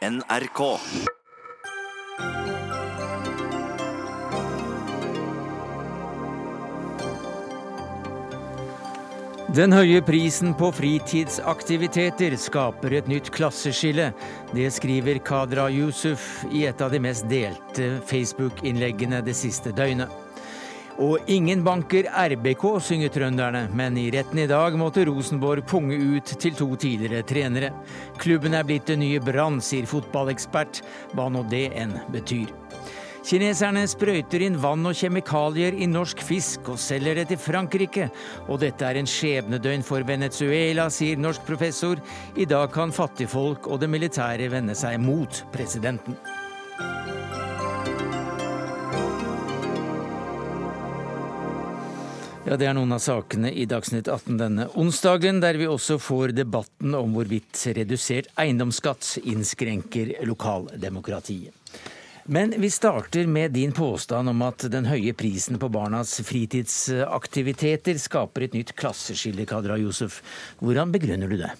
NRK. Den høye prisen på fritidsaktiviteter skaper et nytt klasseskille. Det skriver Kadra Yusuf i et av de mest delte Facebook-innleggene det siste døgnet. Og ingen banker RBK, synger trønderne, men i retten i dag måtte Rosenborg punge ut til to tidligere trenere. Klubben er blitt det nye Brann, sier fotballekspert, hva nå det enn betyr. Kineserne sprøyter inn vann og kjemikalier i norsk fisk og selger det til Frankrike. Og dette er en skjebnedøgn for Venezuela, sier norsk professor. I dag kan fattigfolk og det militære vende seg mot presidenten. Ja, Det er noen av sakene i Dagsnytt 18 denne onsdagen, der vi også får debatten om hvorvidt redusert eiendomsskatt innskrenker lokaldemokratiet. Men vi starter med din påstand om at den høye prisen på barnas fritidsaktiviteter skaper et nytt klasseskille, Kadra Josef. Hvordan begrunner du det?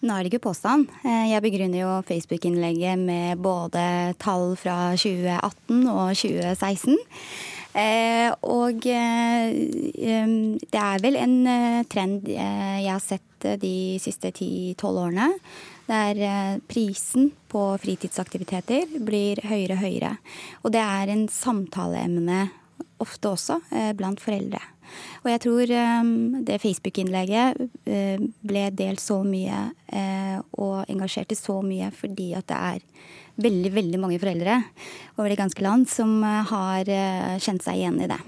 Nå er det ikke påstand. Eh, jeg begrunner jo Facebook-innlegget med både tall fra 2018 og 2016. Eh, og eh, det er vel en trend jeg har sett de siste 10-12 årene der eh, prisen på fritidsaktiviteter blir høyere og høyere. Og det er en samtaleemne ofte også eh, blant foreldre. Og jeg tror eh, det Facebook-innlegget ble delt så mye og engasjerte så mye fordi at det er veldig, veldig mange foreldre over det ganske land som har kjent seg igjen i det.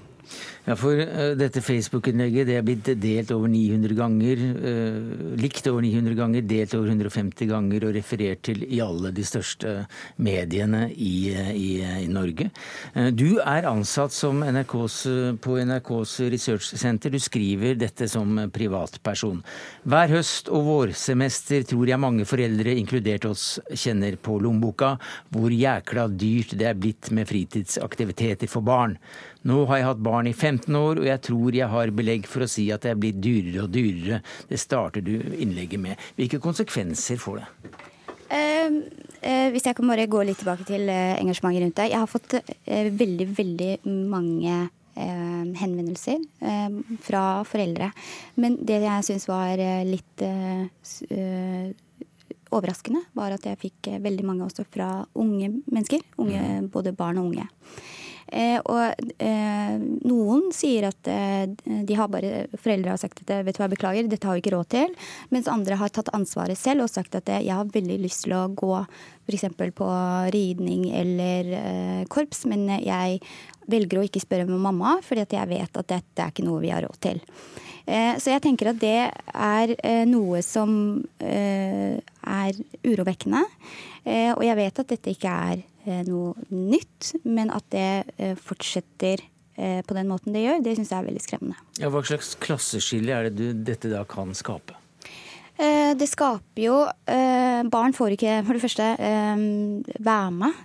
Ja, for uh, dette Facebook-innlegget det er blitt delt over 900 ganger. Uh, likt over 900 ganger, delt over 150 ganger og referert til i alle de største mediene i, i, i Norge. Uh, du er ansatt NRKs, på NRKs researchsenter. Du skriver dette som privatperson. Hver høst og vårsemester tror jeg mange foreldre, inkludert oss, kjenner på lommeboka hvor jækla dyrt det er blitt med fritidsaktiviteter for barn. Nå har jeg hatt barn i 15 år, og jeg tror jeg har belegg for å si at det er blitt dyrere og dyrere. Det starter du innlegget med. Hvilke konsekvenser får det? Uh, uh, hvis jeg kan bare gå litt tilbake til uh, engasjementet rundt det. Jeg har fått veldig, veldig mange henvendelser fra foreldre. Men det jeg syns var litt overraskende, var at jeg fikk veldig mange også fra unge mennesker. Unge, mm. både barn og unge. Eh, og eh, noen sier at eh, de har bare Foreldre har sagt at vet du hva, beklager, dette har vi ikke råd til. Mens andre har tatt ansvaret selv og sagt at jeg har veldig lyst til å gå f.eks. på ridning eller korps, men jeg velger å ikke spørre med mamma, fordi jeg vet at dette er ikke noe vi har råd til. Så jeg tenker at det er noe som er urovekkende. Og jeg vet at dette ikke er noe nytt, men at det eh, fortsetter eh, på den måten det gjør, det syns jeg er veldig skremmende. Ja, hva slags klasseskille er det du, dette da kan skape? Eh, det skaper jo eh, Barn får ikke, for det første, eh, være med.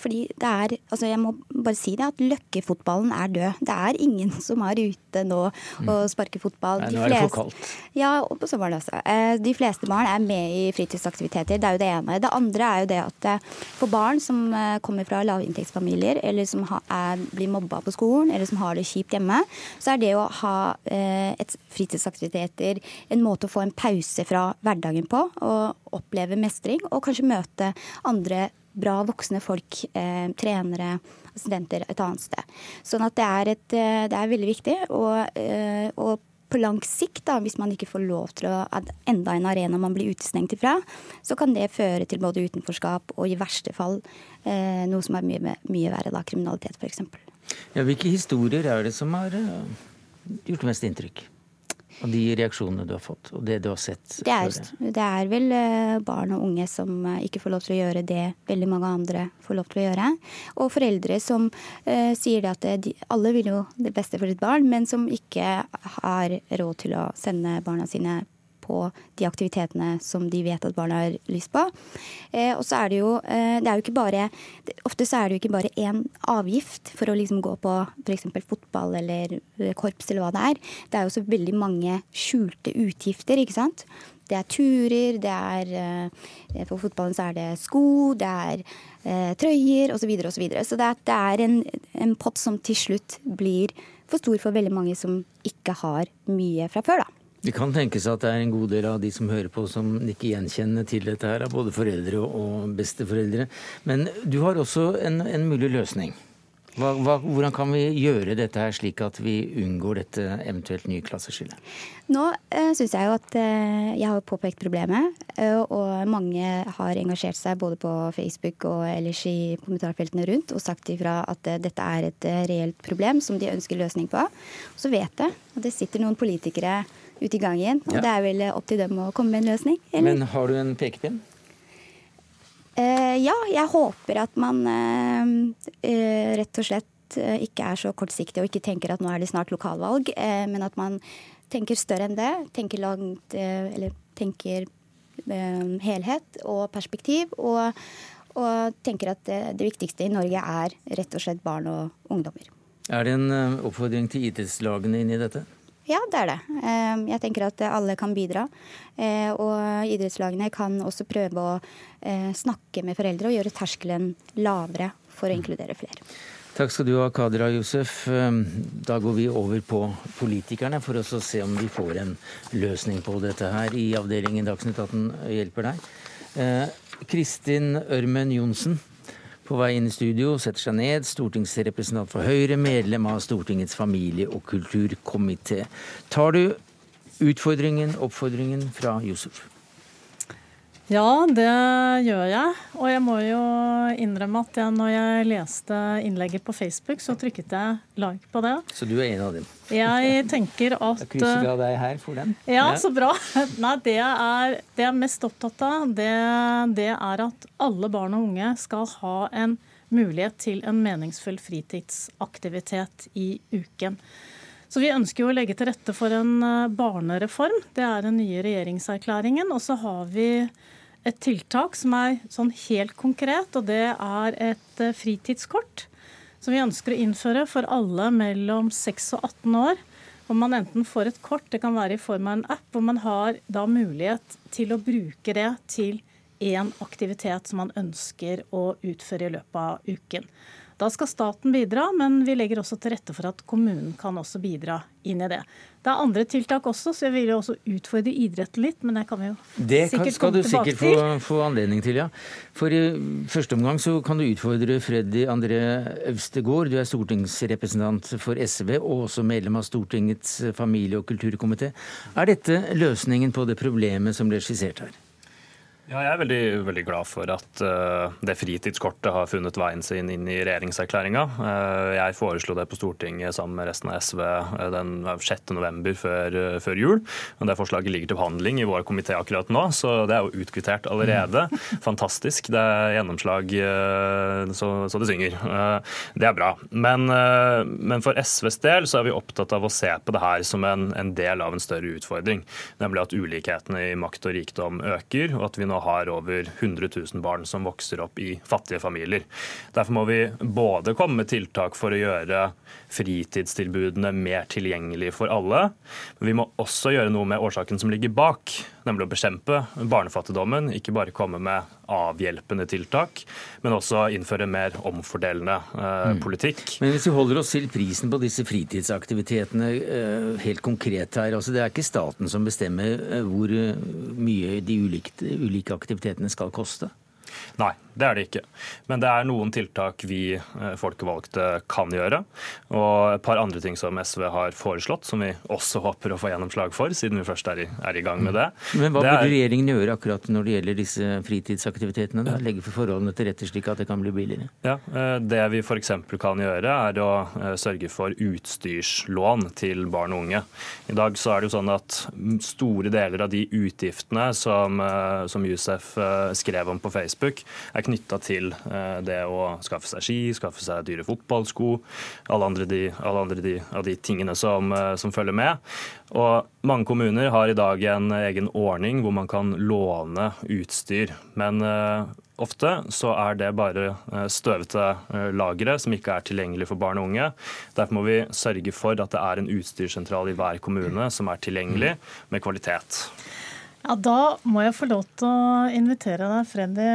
Fordi det er Altså, jeg må bare si det, at løkkefotballen er død. Det er ingen som er ute nå og mm. sparker fotball. Nei, nå er det for kaldt. Ja, og på sommeren også. De fleste barn er med i fritidsaktiviteter. Det er jo det ene. Det andre er jo det at for barn som kommer fra lavinntektsfamilier, eller som er, blir mobba på skolen, eller som har det kjipt hjemme, så er det å ha et fritidsaktiviteter en måte å få en pause pause fra hverdagen på og oppleve mestring, og kanskje møte andre bra voksne folk, eh, trenere, studenter et annet sted. Sånn at det er, et, eh, det er veldig viktig. Og, eh, og på lang sikt, da, hvis man ikke får lov til å enda en arena man blir utestengt ifra, så kan det føre til både utenforskap og i verste fall eh, noe som er mye, mye verre, da, kriminalitet f.eks. Ja, hvilke historier er det som har uh, gjort mest inntrykk? Og de reaksjonene du har fått, og det du har sett? Det er, det er, vel eh, barn og unge som eh, ikke får lov til å gjøre det veldig mange andre får lov til å gjøre. Og foreldre som uh, sier det at de, alle vil jo det beste for sitt barn, men som ikke har råd til å sende barna sine på de aktivitetene som de vet at barna har lyst på. Eh, og så er det jo eh, det er jo ikke bare Ofte så er det jo ikke bare én avgift for å liksom gå på f.eks. fotball eller korps eller hva det er. Det er jo så veldig mange skjulte utgifter, ikke sant. det er turer, det er eh, For fotballen så er det sko, det er eh, trøyer osv. osv. Så, videre, og så, så det, det er en, en pott som til slutt blir for stor for veldig mange som ikke har mye fra før, da. Det kan tenkes at det er en god del av de som hører på som ikke gjenkjenner til dette her, av både foreldre og besteforeldre. Men du har også en, en mulig løsning. Hva, hva, hvordan kan vi gjøre dette her slik at vi unngår dette eventuelt nye klasseskillet? Nå øh, syns jeg jo at øh, jeg har påpekt problemet, øh, og mange har engasjert seg både på Facebook og ellers i kommentarfeltene rundt og sagt ifra at dette er et reelt problem som de ønsker løsning på. Så vet jeg at det sitter noen politikere ute i gang igjen. og ja. det er vel opp til dem å komme med en løsning. Eller? Men har du en pekepinn? Eh, ja, jeg håper at man eh, eh, rett og slett ikke er så kortsiktig og ikke tenker at nå er det snart lokalvalg, men at man tenker større enn det. Tenker langt Eller tenker helhet og perspektiv. Og, og tenker at det, det, viktigste i Norge er rett og slett barn og ungdommer. Er det en oppfordring til idrettslagene inn i dette? Ja, det er det. Ehm, jeg tenker at alle kan bidra. Eh, og idrettslagene kan også prøve å eh, snakke med foreldre og gjøre terskelen lavere for å inkludere flere. Takk skal du ha, Kadra Josef. Ehm, da går vi over på politikerne for å se om vi får en løsning på dette her i avdelingen Dagsnytt 18 hjelper deg. Eh, Kristin Ørmen Johnsen, på vei inn i studio setter seg ned stortingsrepresentant for Høyre, medlem av Stortingets familie- og kulturkomité. Tar du utfordringen, oppfordringen fra Josef? Ja, det gjør jeg. Og jeg må jo innrømme at jeg, når jeg leste innlegget på Facebook, så trykket jeg like på det. Så du er en av dem? Jeg tenker at Jeg krysser av deg her for den. Ja, så bra. Nei, det jeg er, det jeg mest opptatt av, det, det er at alle barn og unge skal ha en mulighet til en meningsfull fritidsaktivitet i uken. Så Vi ønsker jo å legge til rette for en eh, barnereform. Det er den nye regjeringserklæringen. Og så har vi et tiltak som er sånn helt konkret, og det er et eh, fritidskort. Som vi ønsker å innføre for alle mellom 6 og 18 år. Om man enten får et kort, det kan være i form av en app, hvor man har da mulighet til å bruke det til én aktivitet som man ønsker å utføre i løpet av uken. Da skal staten bidra, men vi legger også til rette for at kommunen kan også bidra inn i det. Det er andre tiltak også, så jeg vil jo også utfordre idretten litt, men det kan vi jo det kan, sikkert komme tilbake til. Det skal du sikkert få, få, anledning til, ja. For i første omgang så kan du utfordre Freddy André Øvstegård. Du er stortingsrepresentant for SV og også medlem av Stortingets familie- og kulturkomité. Er dette løsningen på det problemet som ble skissert her? Ja, jeg er veldig, veldig glad for at uh, det fritidskortet har funnet veien sin inn i regjeringserklæringa. Uh, jeg foreslo det på Stortinget sammen med resten av SV uh, den 6.11. Før, før jul. Og Det forslaget ligger til behandling i vår komité akkurat nå, så det er jo utkvittert allerede. Fantastisk. Det er gjennomslag så, så, det synger. Det er bra. Men, men, for SVs del så er vi opptatt av å se på det her som en, en del av en større utfordring. Nemlig at ulikhetene i makt og rikdom øker, og at vi nå har over 100 000 barn som vokser opp i fattige familier. Derfor må vi både komme med tiltak for å gjøre fritidstilbudene mer tilgjengelige for alle, men vi må også gjøre noe med årsaken som ligger bak, nemlig å bekjempe barnefattigdommen. Ikke bare komme med avhjelpende tiltak, men også innføre mer omfordelende eh, mm. politikk. Men hvis vi holder oss til prisen på disse fritidsaktivitetene eh, helt konkret her. altså Det er ikke staten som bestemmer eh, hvor eh, mye de ulike, ulike aktivitetene skal koste? Nei, det er det ikke. Men det er noen tiltak vi eh, folkevalgte kan gjøre. Og et par andre ting som SV har foreslått, som vi også håper å få gjennomslag for, siden vi først er i, er i gang med det. Men Hva det burde regjeringen gjøre akkurat når det gjelder disse fritidsaktivitetene? Da? Legge for forholdene til rette slik at det kan bli billigere? Ja, eh, Det vi f.eks. kan gjøre, er å eh, sørge for utstyrslån til barn og unge. I dag så er det jo sånn at store deler av de utgiftene som, som Yousef skrev om på Facebook, er knytta til eh, det å skaffe seg ski, skaffe seg dyre fotballsko, alle andre, de, alle andre de, av de tingene som, eh, som følger med. Og mange kommuner har i dag en egen ordning hvor man kan låne utstyr. Men uh, ofte så er det bare støvete lagre som ikke er tilgjengelig for barn og unge. Derfor må vi sørge for at det er en utstyrssentral i hver kommune som er tilgjengelig med kvalitet. Ja, Da må jeg få lov til å invitere deg, Freddy,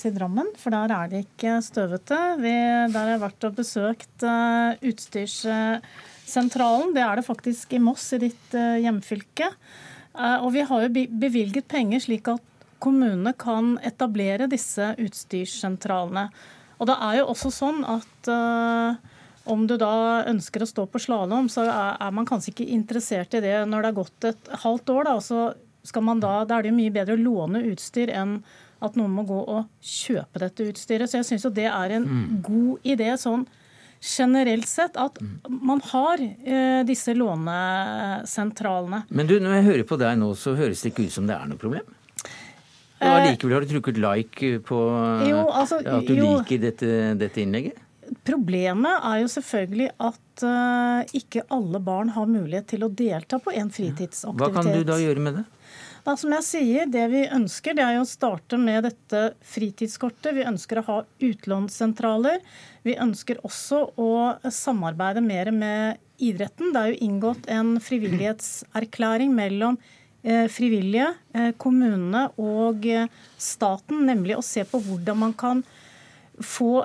til Drammen. For der er det ikke støvete. Vi, der har jeg vært og besøkt uh, utstyrssentralen. Det er det faktisk i Moss, i ditt uh, hjemfylke. Uh, og vi har jo bevilget penger slik at kommunene kan etablere disse utstyrssentralene. Og det er jo også sånn at om du da ønsker å stå på slalåm, så er, man kanskje ikke interessert i det når det har gått et halvt år. Da, så skal man da, da er det jo mye bedre å låne utstyr enn at noen må gå og kjøpe dette utstyret. Så jeg syns det er en mm. god idé sånn generelt sett at man har eh, disse lånesentralene. Men du, når jeg hører på deg nå, så høres det ikke ut som det er noe problem? Og eh, Allikevel har du trykket like på jo, altså, at du jo, liker dette, dette innlegget? Problemet er jo selvfølgelig at uh, ikke alle barn har mulighet til å delta på en fritidsaktivitet. Hva kan du da gjøre med det? Da, som jeg sier, Det vi ønsker, det er å starte med dette fritidskortet. Vi ønsker å ha utlånssentraler. Vi ønsker også å samarbeide mer med idretten. Det er jo inngått en frivillighetserklæring mellom eh, frivillige, eh, kommunene og staten, nemlig å se på hvordan man kan få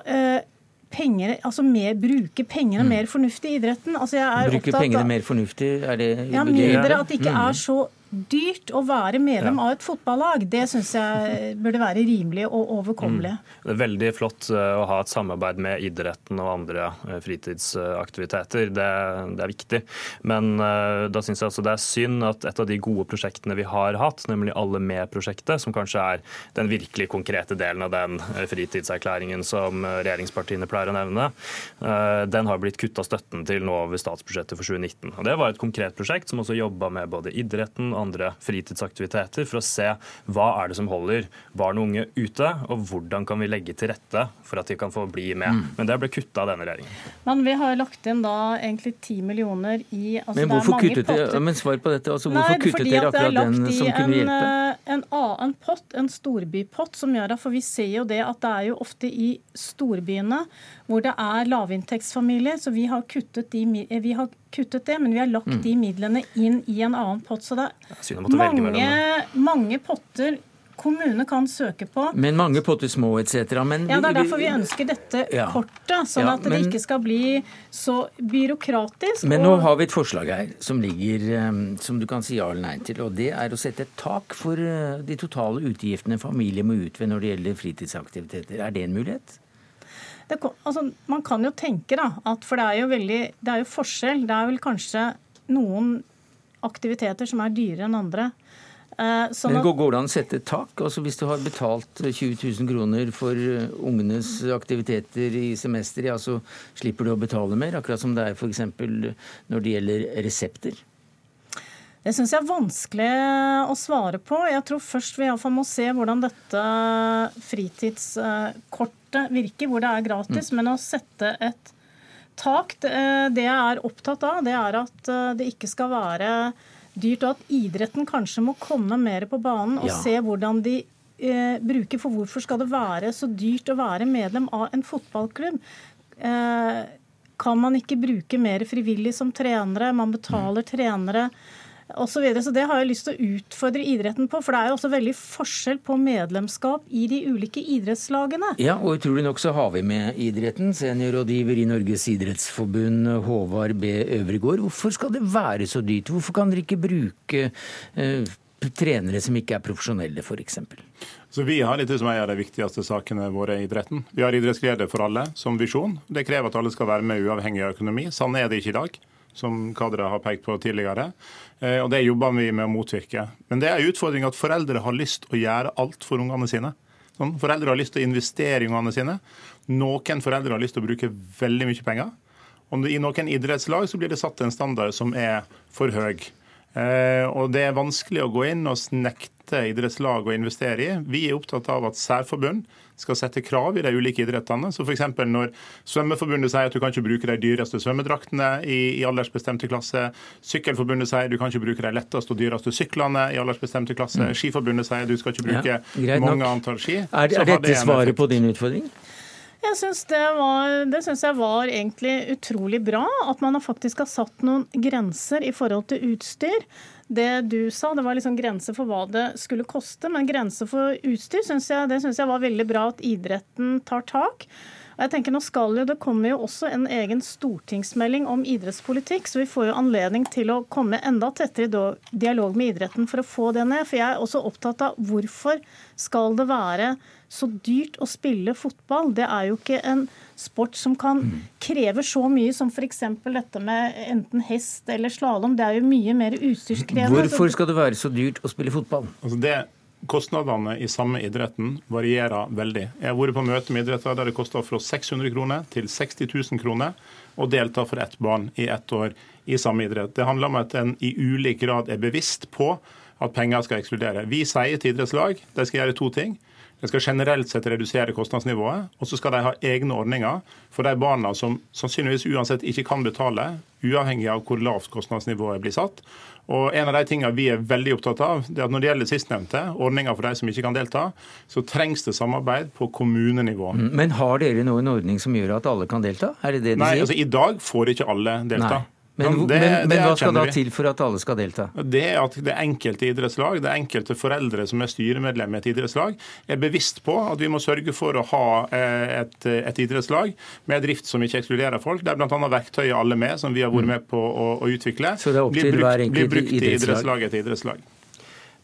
penger, altså mer, bruke pengene mm. mer fornuftig i idretten. Altså bruke pengene mer fornuftig? Er det Ja, mindre at det ikke mm. er så dyrt å være medlem ja. av et fotballag. Det syns jeg burde være rimelig og overkommelig. Mm. Det er veldig flott eh, å ha et samarbeid med idretten og andre eh, fritidsaktiviteter. Det, det er viktig. Men uh, da syns jeg altså det er synd at et av de gode prosjektene vi har hatt, nemlig Alle med-prosjektet, som kanskje er den virkelig konkrete delen av den fritidserklæringen som regjeringspartiene pleier å nevne, den har blitt kutta støtten til nå over statsbudsjettet for 2019. Og Det var et konkret prosjekt som også jobba med både idretten andre fritidsaktiviteter for å se hva er det som holder barn og unge ute, og hvordan kan vi legge til rette for at de kan få bli med. Mm. Men det ble kutta av denne regjeringen. Men vi har lagt inn da egentlig 10 millioner i altså Men hvorfor kuttet dere men svar på dette, altså, hvorfor Nei, kuttet dere akkurat den som kunne hjelpe? Eh, en annen pott, en storbypott, som gjør at for vi ser jo det at det er jo ofte i storbyene hvor det er lavinntektsfamilier. Så vi har, de, eh, vi har kuttet det, men vi har lagt mm. de midlene inn i en annen pott. Så det er mange, mange potter kommunene kan søke på. Men mange potter små etc. Men ja, Det er derfor vi ønsker dette ja. kortet, sånn ja, at det ikke skal bli så byråkratisk. Men nå har vi et forslag her som ligger eh, som du kan si ja eller nei til. og Det er å sette et tak for eh, de totale utgiftene familier må ut ved når det gjelder fritidsaktiviteter. Er det en mulighet? Det, altså, man kan jo tenke, da, at for det er jo veldig Det er jo forskjell. Det er vel kanskje noen aktiviteter som er dyrere enn andre. Eh, sånn Men Går det an å sette et tak? Altså Hvis du har betalt 20 000 kroner for eh, ungenes aktiviteter i semester, ja, så slipper du å betale mer? Akkurat som det er f.eks. når det gjelder resepter? Det syns jeg er vanskelig å svare på. Jeg tror først vi iallfall må se hvordan dette fritidskort kortet virker, hvor det er gratis. Mm. Men å sette et tak Det jeg er opptatt av, det er at eh, det ikke skal være dyrt, og at idretten kanskje må komme mer på banen og ja. se hvordan de eh, bruker. For hvorfor skal det være så dyrt å være medlem av en fotballklubb? Eh, kan man ikke bruke mer frivillig som trenere? Man betaler mm. trenere osv. Så, videre. så det har jeg lyst til å utfordre idretten på. For det er jo også veldig forskjell på medlemskap i de ulike idrettslagene. Ja, og utrolig nok så har vi med idretten. Seniorrådgiver i Norges idrettsforbund, Håvard B. Øvregård. Hvorfor skal det være så dyrt? Hvorfor kan dere ikke bruke eh, trenere som ikke er profesjonelle, f.eks.? Så Vi har litt som en av de viktigste sakene våre i idretten. Vi har idrettsglede for alle som visjon. Det krever at alle skal være med uavhengig av økonomi. Sånn er det ikke i dag som Kadra har pekt på tidligere. Eh, og Det jobber vi med å motvirke. Men det er en utfordring at foreldre har lyst å gjøre alt for ungene sine. Sånn, foreldre har lyst til å investere i ungene sine. Noen foreldre har lyst til å bruke veldig mye penger. Og I noen idrettslag så blir det satt en standard som er for høy. Eh, og Det er vanskelig å gå inn og nekte idrettslag å investere i. Vi er opptatt av at særforbund skal sette krav i de ulike idrettene. Så f.eks. når Svømmeforbundet sier at du kan ikke bruke de dyreste svømmedraktene i, i aldersbestemte klasse, Sykkelforbundet sier du kan ikke bruke de letteste og dyreste syklene i aldersbestemte klasse, mm. Skiforbundet sier du skal ikke bruke ja, mange antall ski. Er, er dette svaret på din utfordring? Jeg syns det, det synes jeg var egentlig utrolig bra. At man faktisk har satt noen grenser i forhold til utstyr. Det du sa, det var liksom grenser for hva det skulle koste. Men grenser for utstyr, synes jeg, det syns jeg var veldig bra at idretten tar tak. Og jeg tenker nå skal jo, Det kommer jo også en egen stortingsmelding om idrettspolitikk, så vi får jo anledning til å komme enda tettere i dialog med idretten for å få det ned. For jeg er også opptatt av hvorfor skal det være så dyrt å spille fotball? Det er jo ikke en sport som kan kreve så mye som f.eks. dette med enten hest eller slalåm. Det er jo mye mer utstyrskrevende. Hvorfor skal det være så dyrt å spille fotball? Altså det Kostnadene i samme idretten varierer veldig. Jeg har vært på møte med idretter der det koster fra 600 kroner til 60 000 kroner å delta for ett barn i ett år i samme idrett. Det handler om at en i ulik grad er bevisst på at penger skal ekskludere. Vi sier til idrettslag de skal gjøre to ting. De skal generelt sett redusere kostnadsnivået, og så skal de ha egne ordninger for de barna som sannsynligvis uansett ikke kan betale, uavhengig av hvor lavt kostnadsnivået blir satt. Og en av de tingene vi er veldig opptatt av, det er at når det gjelder sistnevnte, ordninger for de som ikke kan delta, så trengs det samarbeid på kommunenivå. Mm, men har dere nå en ordning som gjør at alle kan delta? Er det det de Nei, sier? Altså, I dag får ikke alle delta. Nei. Men, det, men, men hva skal da til for at alle skal delta? Det er at det enkelte idrettslag, det enkelte foreldre som er styremedlem i et idrettslag, er bevisst på at vi må sørge for å ha eh, et, et idrettslag med drift som ikke ekskluderer folk. Det er bl.a. verktøyet Alle med, som vi har vært med på å, å utvikle, det enkelt idrettslag? Blir brukt i idrettslag etter idrettslag.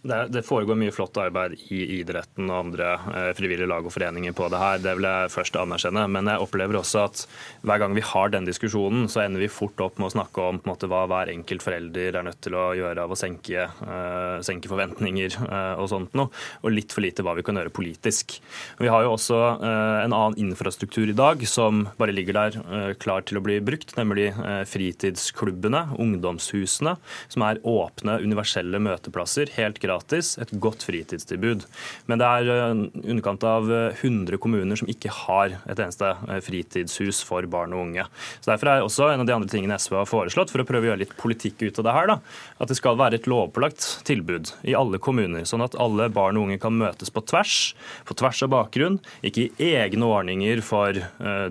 Det, foregår mye flott arbeid i idretten og andre eh, frivillige lag og foreninger på det her. Det vil jeg først anerkjenne. Men jeg opplever også at hver gang vi har den diskusjonen, så ender vi fort opp med å snakke om måte, hva hver enkelt forelder er nødt til å gjøre av å senke, uh, senke forventninger uh, og sånt noe. Og litt for lite hva vi kan gjøre politisk. Vi har jo også uh, en annen infrastruktur i dag som bare ligger der klar til å bli brukt, nemlig fritidsklubbene, ungdomshusene, som er åpne, universelle møteplasser. helt gratis gratis, et godt fritidstilbud. Men det er i underkant av 100 eh, kommuner som ikke har et eneste eh, fritidshus for barn og unge. Så Derfor er også en av de andre tingene SV har foreslått, for å prøve å gjøre litt politikk ut av det her, da, at det skal være et lovpålagt tilbud i alle kommuner, sånn at alle barn og unge kan møtes på tvers, på tvers av bakgrunn, ikke i egne ordninger for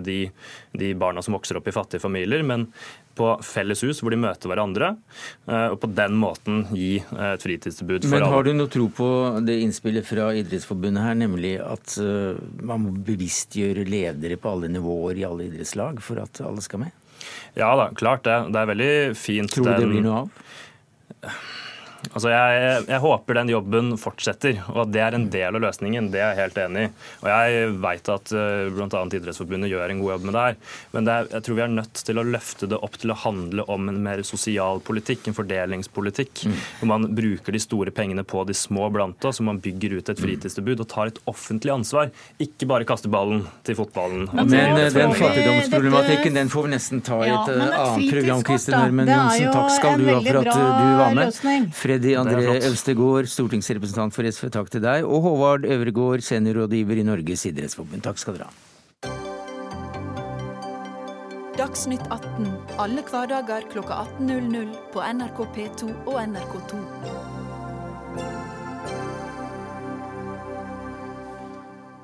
de, de barna som vokser opp i fattige familier, men på felles hus hvor de møter hverandre, eh, og på den måten gi eh, et fritidstilbud for alle. Men har du noe tro på det innspillet fra Idrettsforbundet her, nemlig at eh, man må bevisstgjøre ledere på alle nivåer i alle idrettslag for at alle skal med? Ja da, klart det. Det er veldig fint. Tror du det blir noe av? Altså jeg, jeg, håper den jobben fortsetter, og at det er en del av løsningen. Det er jeg helt enig i. Og Jeg vet at uh, bl.a. Idrettsforbundet gjør en god jobb med det her. Men det er, jeg tror vi er nødt til å løfte det opp til å handle om en mer sosial politikk, en fordelingspolitikk. Mm. Hvor man bruker de store pengene på de små blant oss, hvor man bygger ut et fritidstilbud og tar et offentlig ansvar. Ikke bare kaste ballen til fotballen. Men, men eh, den fattigdomsproblematikken den får vi nesten ta i et, ja, annet program. Kristin Ørmen Johnsen, takk skal du ha for at du var med. Løsning. Freddy André Øvstegård, stortingsrepresentant for SV, takk til deg. Og Håvard Øvregård, seniorrådgiver i Norges idrettsforbund. Takk skal dere ha. Dagsnytt 18 alle hverdager klokka 18.00 på NRK P2 og NRK2.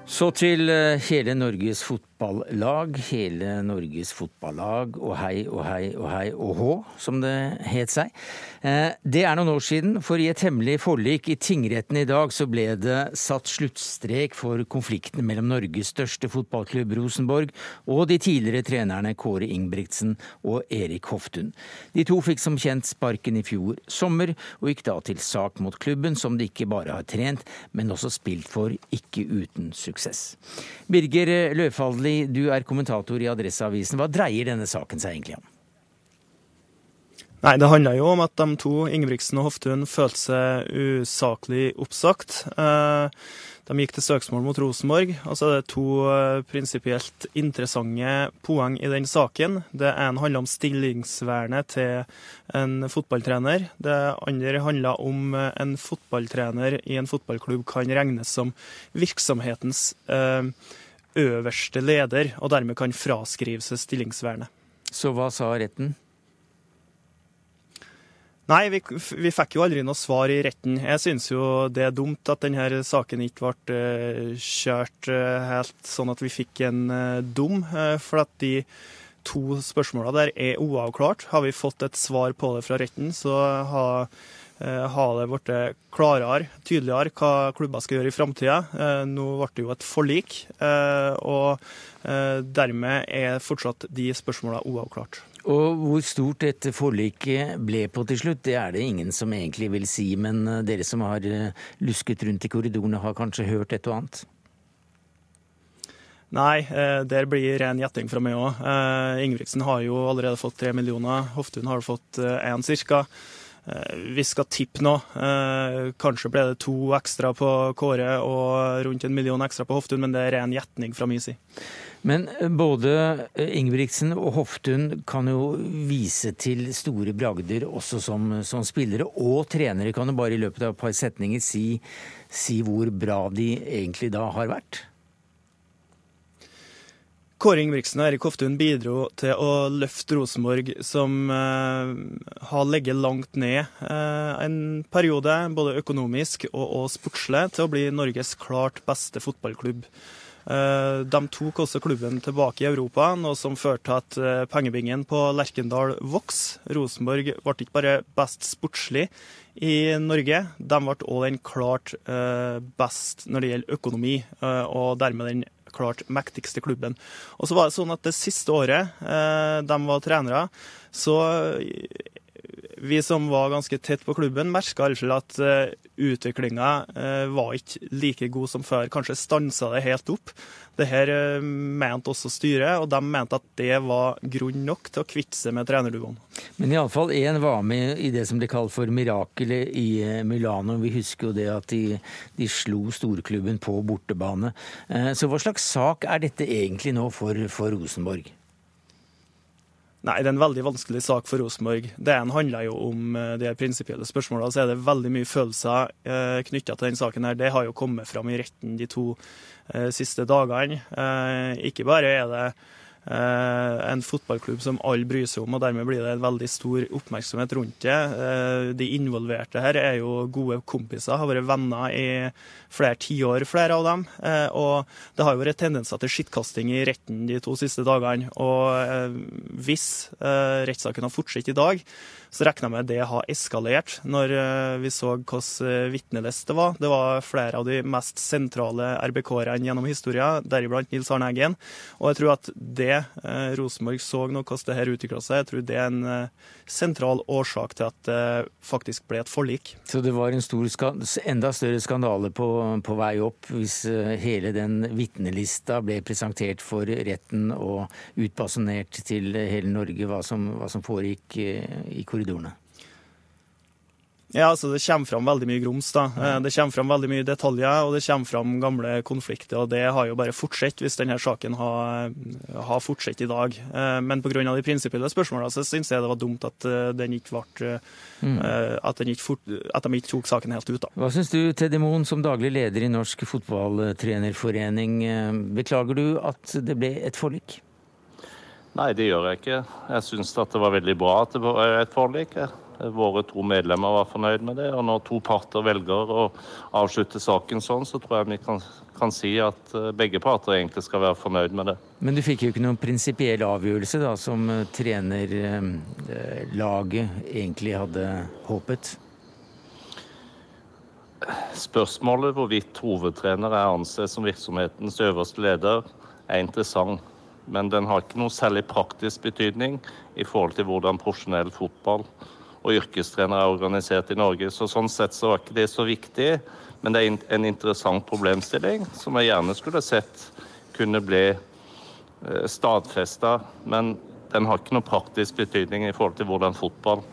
Så til eh, hele Norges fotball fotballag, hele Norges fotballag, og hei og hei og hei og hå, som det het seg. Eh, det er noen år siden, for i et hemmelig forlik i tingretten i dag så ble det satt sluttstrek for konflikten mellom Norges største fotballklubb Rosenborg og de tidligere trenerne Kåre Ingebrigtsen og Erik Hoftun. De to fikk som kjent sparken i fjor sommer, og gikk da til sak mot klubben, som de ikke bare har trent, men også spilt for, ikke uten suksess. Birger Løfaldli du er kommentator i Adresseavisen. Hva dreier denne saken seg egentlig om? Nei, Det handler jo om at de to, Ingebrigtsen og Hoftun, følte seg usaklig oppsagt. Eh, de gikk til søksmål mot Rosenborg. og så er det to eh, prinsipielt interessante poeng i den saken. Det ene handler om stillingsvernet til en fotballtrener. Det andre handler om eh, en fotballtrener i en fotballklubb kan regnes som virksomhetens eh, øverste leder, og dermed kan fraskrive seg stillingsvernet. Så hva sa retten? Nei, vi, vi, fikk jo aldri noe svar i retten. Jeg syns jo det er dumt at denne saken ikke ble uh, kjørt uh, helt sånn at vi fikk en uh, dom. for at de to spørsmåla der er uavklart. Har vi fått et svar på det fra retten, så har Eh, har det blitt klarere, tydeligere hva klubber skal gjøre i framtida. Eh, nå ble det jo et forlik, eh, og dermed er fortsatt de spørsmålene uavklart. Og Hvor stort dette forliket ble på til slutt, det er det ingen som egentlig vil si. Men dere som har lusket rundt i korridorene, har kanskje hørt et og annet? Nei, der blir ren gjetting fra meg òg. Ingebrigtsen har jo allerede fått tre millioner. Hoftun har fått én cirka. Eh, vi skal tippe nå. Eh, kanskje ble det to ekstra på Kåre og rundt en million ekstra på Hoftun, men det er ren gjetning fra min side. Men eh, både Ingebrigtsen og Hoftun kan jo vise til store bragder også som, som spillere og trenere. Kan jo bare i løpet av et par setninger si, si hvor bra de egentlig da har vært? Kåre Ingebrigtsen og Erik Hoftun bidro til å løfte Rosenborg, som eh, har ligget langt ned eh, en periode, både økonomisk og, og, sportslig, til å bli Norges klart beste fotballklubb. Eh, de tok også klubben tilbake i Europa, noe som førte til at eh, pengebingen på Lerkendal vokste. Rosenborg ble ikke bare best sportslig i Norge, de ble òg den klart eh, best når det gjelder økonomi, eh, og dermed den klart mektigste klubben. Og så var det sånn at det siste året eh, de var trenere, så vi som var ganske tett på klubben, merka iallfall at uh, utviklinga uh, var ikke like god som før. Kanskje stansa det helt opp. Det her uh, mente også styret, og de mente at det var grunn nok til å kvitte seg med trenerduoen. Men iallfall én var med i det som ble kalt for mirakelet i Milano. Vi husker jo det at de, de slo storklubben på bortebane. Så hva slags sak er dette egentlig nå for, for Rosenborg? Nei, det er en veldig vanskelig sak for Rosenborg. Det ene handler jo om eh, de prinsipielle spørsmålene. Så er det veldig mye følelser eh, knytta til den saken. her. Det har jo kommet fram i retten de to eh, siste dagene. Eh, ikke bare er det en fotballklubb som alle bryr seg om, og dermed blir det en veldig stor oppmerksomhet rundt det. Eh, de involverte her er jo gode kompiser, har vært venner i flere tiår, flere av dem. Eh, og det har jo vært tendenser til skittkasting i retten de to siste dagene. Og hvis rettssaken har fortsatt i dag, så regna jeg med det har eskalert når vi så hvilken vitneliste det var. Det var flere av de mest sentrale RBK-erne gjennom historien, deriblant Nils Arne Eggen. Og jeg tror at det eh, Rosenborg så nå hvordan det her utvikla seg. Jeg tror det er en eh, sentral årsak til at det faktisk ble et forlik. Så det var en stor, enda større skandale på, på vei opp hvis eh, hele den vitnelista ble presentert for retten og utbasunert til hele Norge hva som, hva som foregikk i korridorene? Ja, altså Det kommer fram veldig mye grums. da. Eh, det kommer fram veldig mye detaljer, og det kommer fram gamle konflikter. og Det har jo bare fortsatt hvis denne saken har, har fortsatt i dag. Eh, men pga. de prinsipielle spørsmålene så syns jeg det var dumt at, eh, den ikke ble, mm. at, den ikke fort, at de ikke tok saken helt ut. da. Hva syns du, Teddy Moen, som daglig leder i Norsk fotballtrenerforening. Beklager du at det ble et forlik? Nei, det gjør jeg ikke. Jeg syns det var veldig bra at det var et forlik. Våre to medlemmer var fornøyd med det. Og når to parter velger å avslutte saken sånn, så tror jeg vi kan, kan si at eh, begge parter egentlig skal være fornøyd med det. Men du fikk jo ikke noen prinsipiell avgjørelse, da, som eh, trenerlaget eh, egentlig hadde håpet? Spørsmålet hvorvidt hovedtrener er ansett som virksomhetens øverste leder, er interessant. Men den har ikke noe særlig praktisk betydning i forhold til hvordan profesjonell fotball og yrkestrenere er organisert i Norge. Så Sånn sett så var ikke det så viktig, men det er en interessant problemstilling som jeg gjerne skulle sett kunne bli eh, stadfesta. Men den har ikke noe praktisk betydning i forhold til hvordan fotball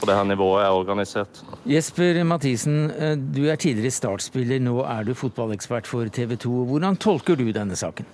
på det her nivået er organisert. Jesper Mathisen, eh, du er tidligere startspiller, nå er du fotballekspert for TV 2. Hvordan tolker du denne saken?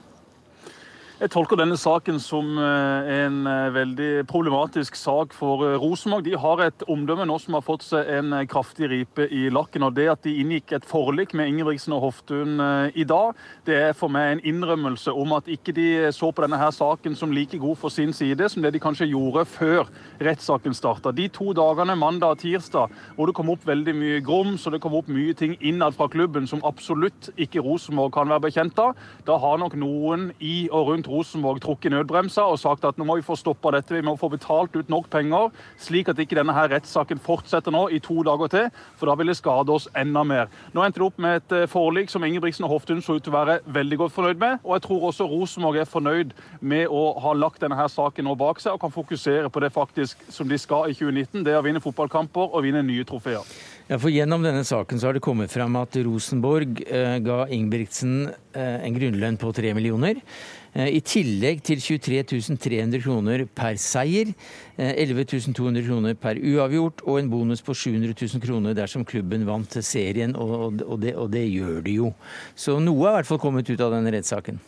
Jeg tolker denne saken som eh, en eh, veldig problematisk sak for eh, Rosenborg. De har et omdømme nå som har fått seg en kraftig ripe i lakken. og Det at de inngikk et forlik med Ingebrigtsen og Hoftun i dag, det er for meg en innrømmelse om at ikke de så på denne her saken som like god for sin side som det de kanskje gjorde før rettssaken starta. De to dagene, mandag og tirsdag, hvor det kom opp veldig mye grums og det kom opp mye ting innad fra klubben som absolutt ikke Rosenborg kan være bekjent av, da har nok noen i og runt Rosenborg trukket nødbremsa og sagt at nå må vi få stoppa dette, vi må få betalt ut nok penger, slik at ikke denne her rettssaken fortsetter nå i to dager til, for da vil det skade oss enda mer. Nå endte det opp med et eh, forlik som Ingebrigtsen og Hoftun så ut til å være veldig godt fornøyd med, og jeg tror også Rosenborg er fornøyd med å ha lagt denne her saken nå bak seg og kan fokusere på det faktisk som de skal i 2019, det å vinne fotballkamper og vinne nye trofeer. Ja, for Gjennom denne saken så har det kommet fram at Rosenborg eh, ga Ingebrigtsen eh, en grunnlønn på tre millioner. Eh, I tillegg til 23 300 kroner per seier, 11 eh, 200 kroner per uavgjort og en bonus på 700 000 kroner dersom klubben vant serien, og, det, og det gjør de jo. Så noe har i hvert fall kommet ut av denne rettssaken.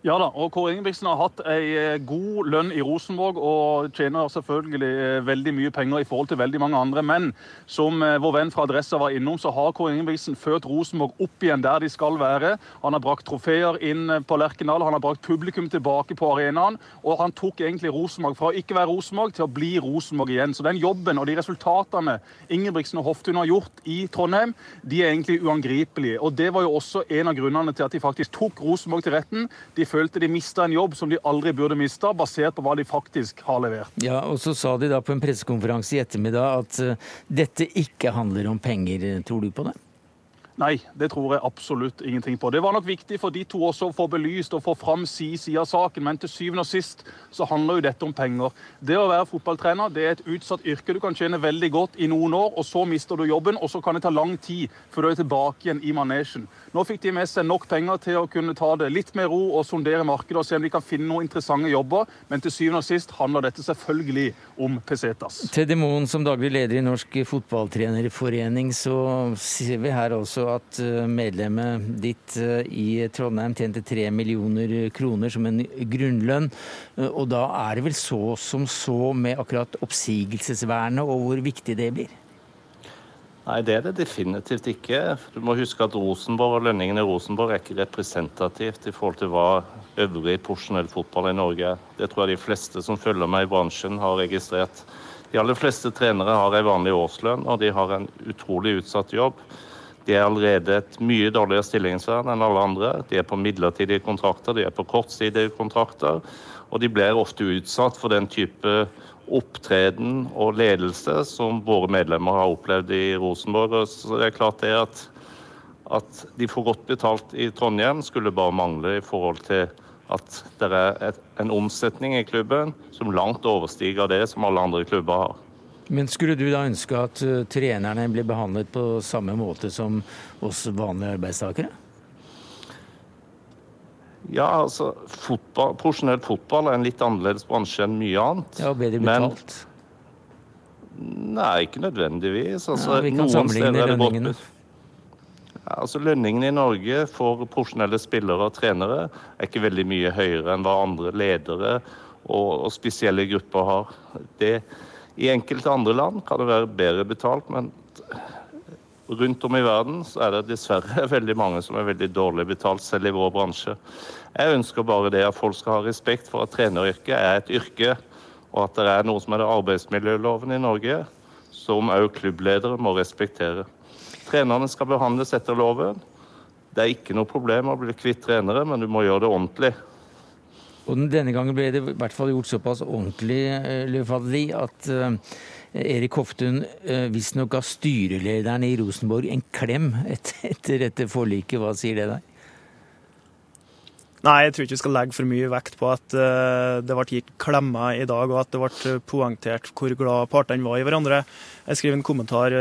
Ja da, og Kåre Ingebrigtsen har hatt ei eh, god lønn i Rosenborg og tjener selvfølgelig eh, veldig mye penger i forhold til veldig mange andre. Men som eh, vår venn fra Adressa var innom, så har Kåre Ingebrigtsen ført Rosenborg opp igjen der de skal være. Han har brakt trofeer inn på Lerkendal, han har brakt publikum tilbake på arenaen. Og han tok egentlig Rosenborg fra å ikke være Rosenborg til å bli Rosenborg igjen. Så den jobben og de resultatene Ingebrigtsen og Hoftun har gjort i Trondheim, de er egentlig uangripelige. Og det var jo også en av grunnene til at de faktisk tok Rosenborg til retten. De følte de mista en jobb som de aldri burde mista, basert på hva de faktisk har levert. Ja, og Så sa de da på en pressekonferanse i ettermiddag at uh, dette ikke handler om penger. Tror du på det? Nei, det tror jeg absolutt ingenting på. Det var nok viktig for de to også å få belyst og få fram si side av saken, men til syvende og sist så handler jo dette om penger. Det å være fotballtrener det er et utsatt yrke. Du kan tjene veldig godt i noen år, og så mister du jobben, og så kan det ta lang tid før du er tilbake igjen i manesjen. Nå fikk de med seg nok penger til å kunne ta det litt med ro og sondere markedet og se om de kan finne noen interessante jobber, men til syvende og sist handler dette selvfølgelig om pesetas. Teddy Moen, som daglig leder i Norsk Fotballtrenerforening, så ser vi her også at eh, medlemmet ditt eh, i Trondheim tjente tre millioner kroner som en grunnlønn. Eh, og da er det vel så som så med akkurat oppsigelsesvernet og hvor viktig det blir? Nei, det er det definitivt ikke. Du må huske at Rosenborg og lønningen i Rosenborg er ikke representativt i forhold til hva øvrig porsjonell fotball i Norge er. Det tror jeg de fleste som følger meg i bransjen har registrert. De aller fleste trenere har en vanlig årslønn, og de har en utrolig utsatt jobb. De er allerede et mye dårligere stillingsvern enn alle andre. De er på midlertidige kontrakter, de er på kortsidige kontrakter. Og de blir ofte utsatt for den type opptreden og ledelse som våre medlemmer har opplevd i Rosenborg. Så det er klart det at, at de får godt betalt i Trondheim, skulle bare mangle i forhold til at det er et, en omsetning i klubben som langt overstiger det som alle andre klubber har. Men skulle du da ønske at uh, trenerne ble behandlet på samme måte som oss vanlige arbeidstakere? Ja, altså fotball, Profesjonell fotball er en litt annerledes bransje enn mye annet. Ja, Bedre betalt? Men, nei, ikke nødvendigvis. Altså, ja, vi kan sammenligne lønningene. Ja, altså Lønningene i Norge for profesjonelle spillere og trenere er ikke veldig mye høyere enn hva andre ledere og, og spesielle grupper har. Det i enkelte andre land kan det være bedre betalt, men rundt om i verden så er det dessverre veldig mange som er veldig dårlig betalt, selv i vår bransje. Jeg ønsker bare det at folk skal ha respekt for at treneryrket er et yrke, og at det er noe som er det arbeidsmiljøloven i Norge, som òg klubbledere må respektere. Trenerne skal behandles etter loven. Det er ikke noe problem å bli kvitt trenere, men du må gjøre det ordentlig. Og denne gangen ble det i hvert fall gjort såpass ordentlig eh, Løfadli, at uh, Erik Hoftun uh, visstnok ga styrelederen i Rosenborg en klem etter, dette forliket. Hva sier det deg? Nei, jeg tror ikke vi skal legge for mye vekt på at uh, det ble gitt klemmer i dag, og at det ble poengtert hvor glad partene var i hverandre. Jeg skriver en kommentar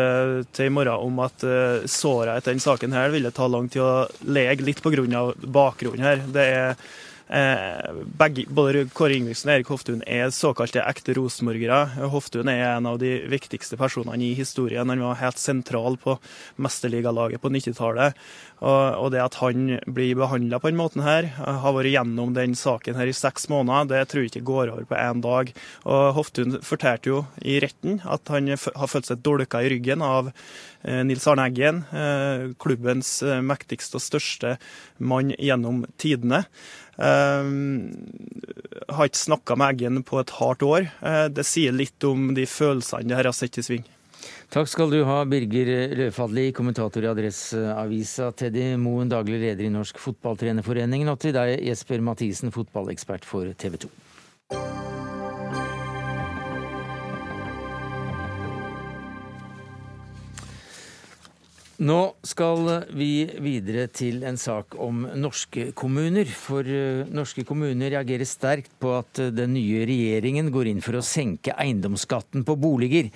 til i morgen om at såra etter denne saken her ville ta lang tid å lege litt pga. bakgrunnen her. Det er Eh, begge, både Kåre Ingebrigtsen og Erik Hoftun er såkalte ekte rosenborgere. Hoftun er en av de viktigste personene i historien. Han var helt sentral på mesterligalaget på 90-tallet. Og, og, det at han blir behandla på den måten her, har vært gjennom den saken her i seks måneder, det tror jeg ikke går over på én dag. Og Hoftun fortalte jo i retten at han har følt seg dolka i ryggen av eh, Nils Arne Eggen, eh, klubbens eh, mektigste og største mann gjennom tidene. Uh, har ikke snakka med Eggen på et hardt år. Uh, det sier litt om de følelsene det her har sett i sving. Takk skal du ha, Birger Løfadli, kommentator i Adresseavisa, Teddy Moen, daglig leder i Norsk Fotballtrenerforening, og til deg, Jesper Mathisen, fotballekspert for TV 2. Nå skal vi videre til en sak om norske kommuner. For eh, norske kommuner reagerer sterkt på at eh, den nye regjeringen går inn for å senke eiendomsskatten på boliger.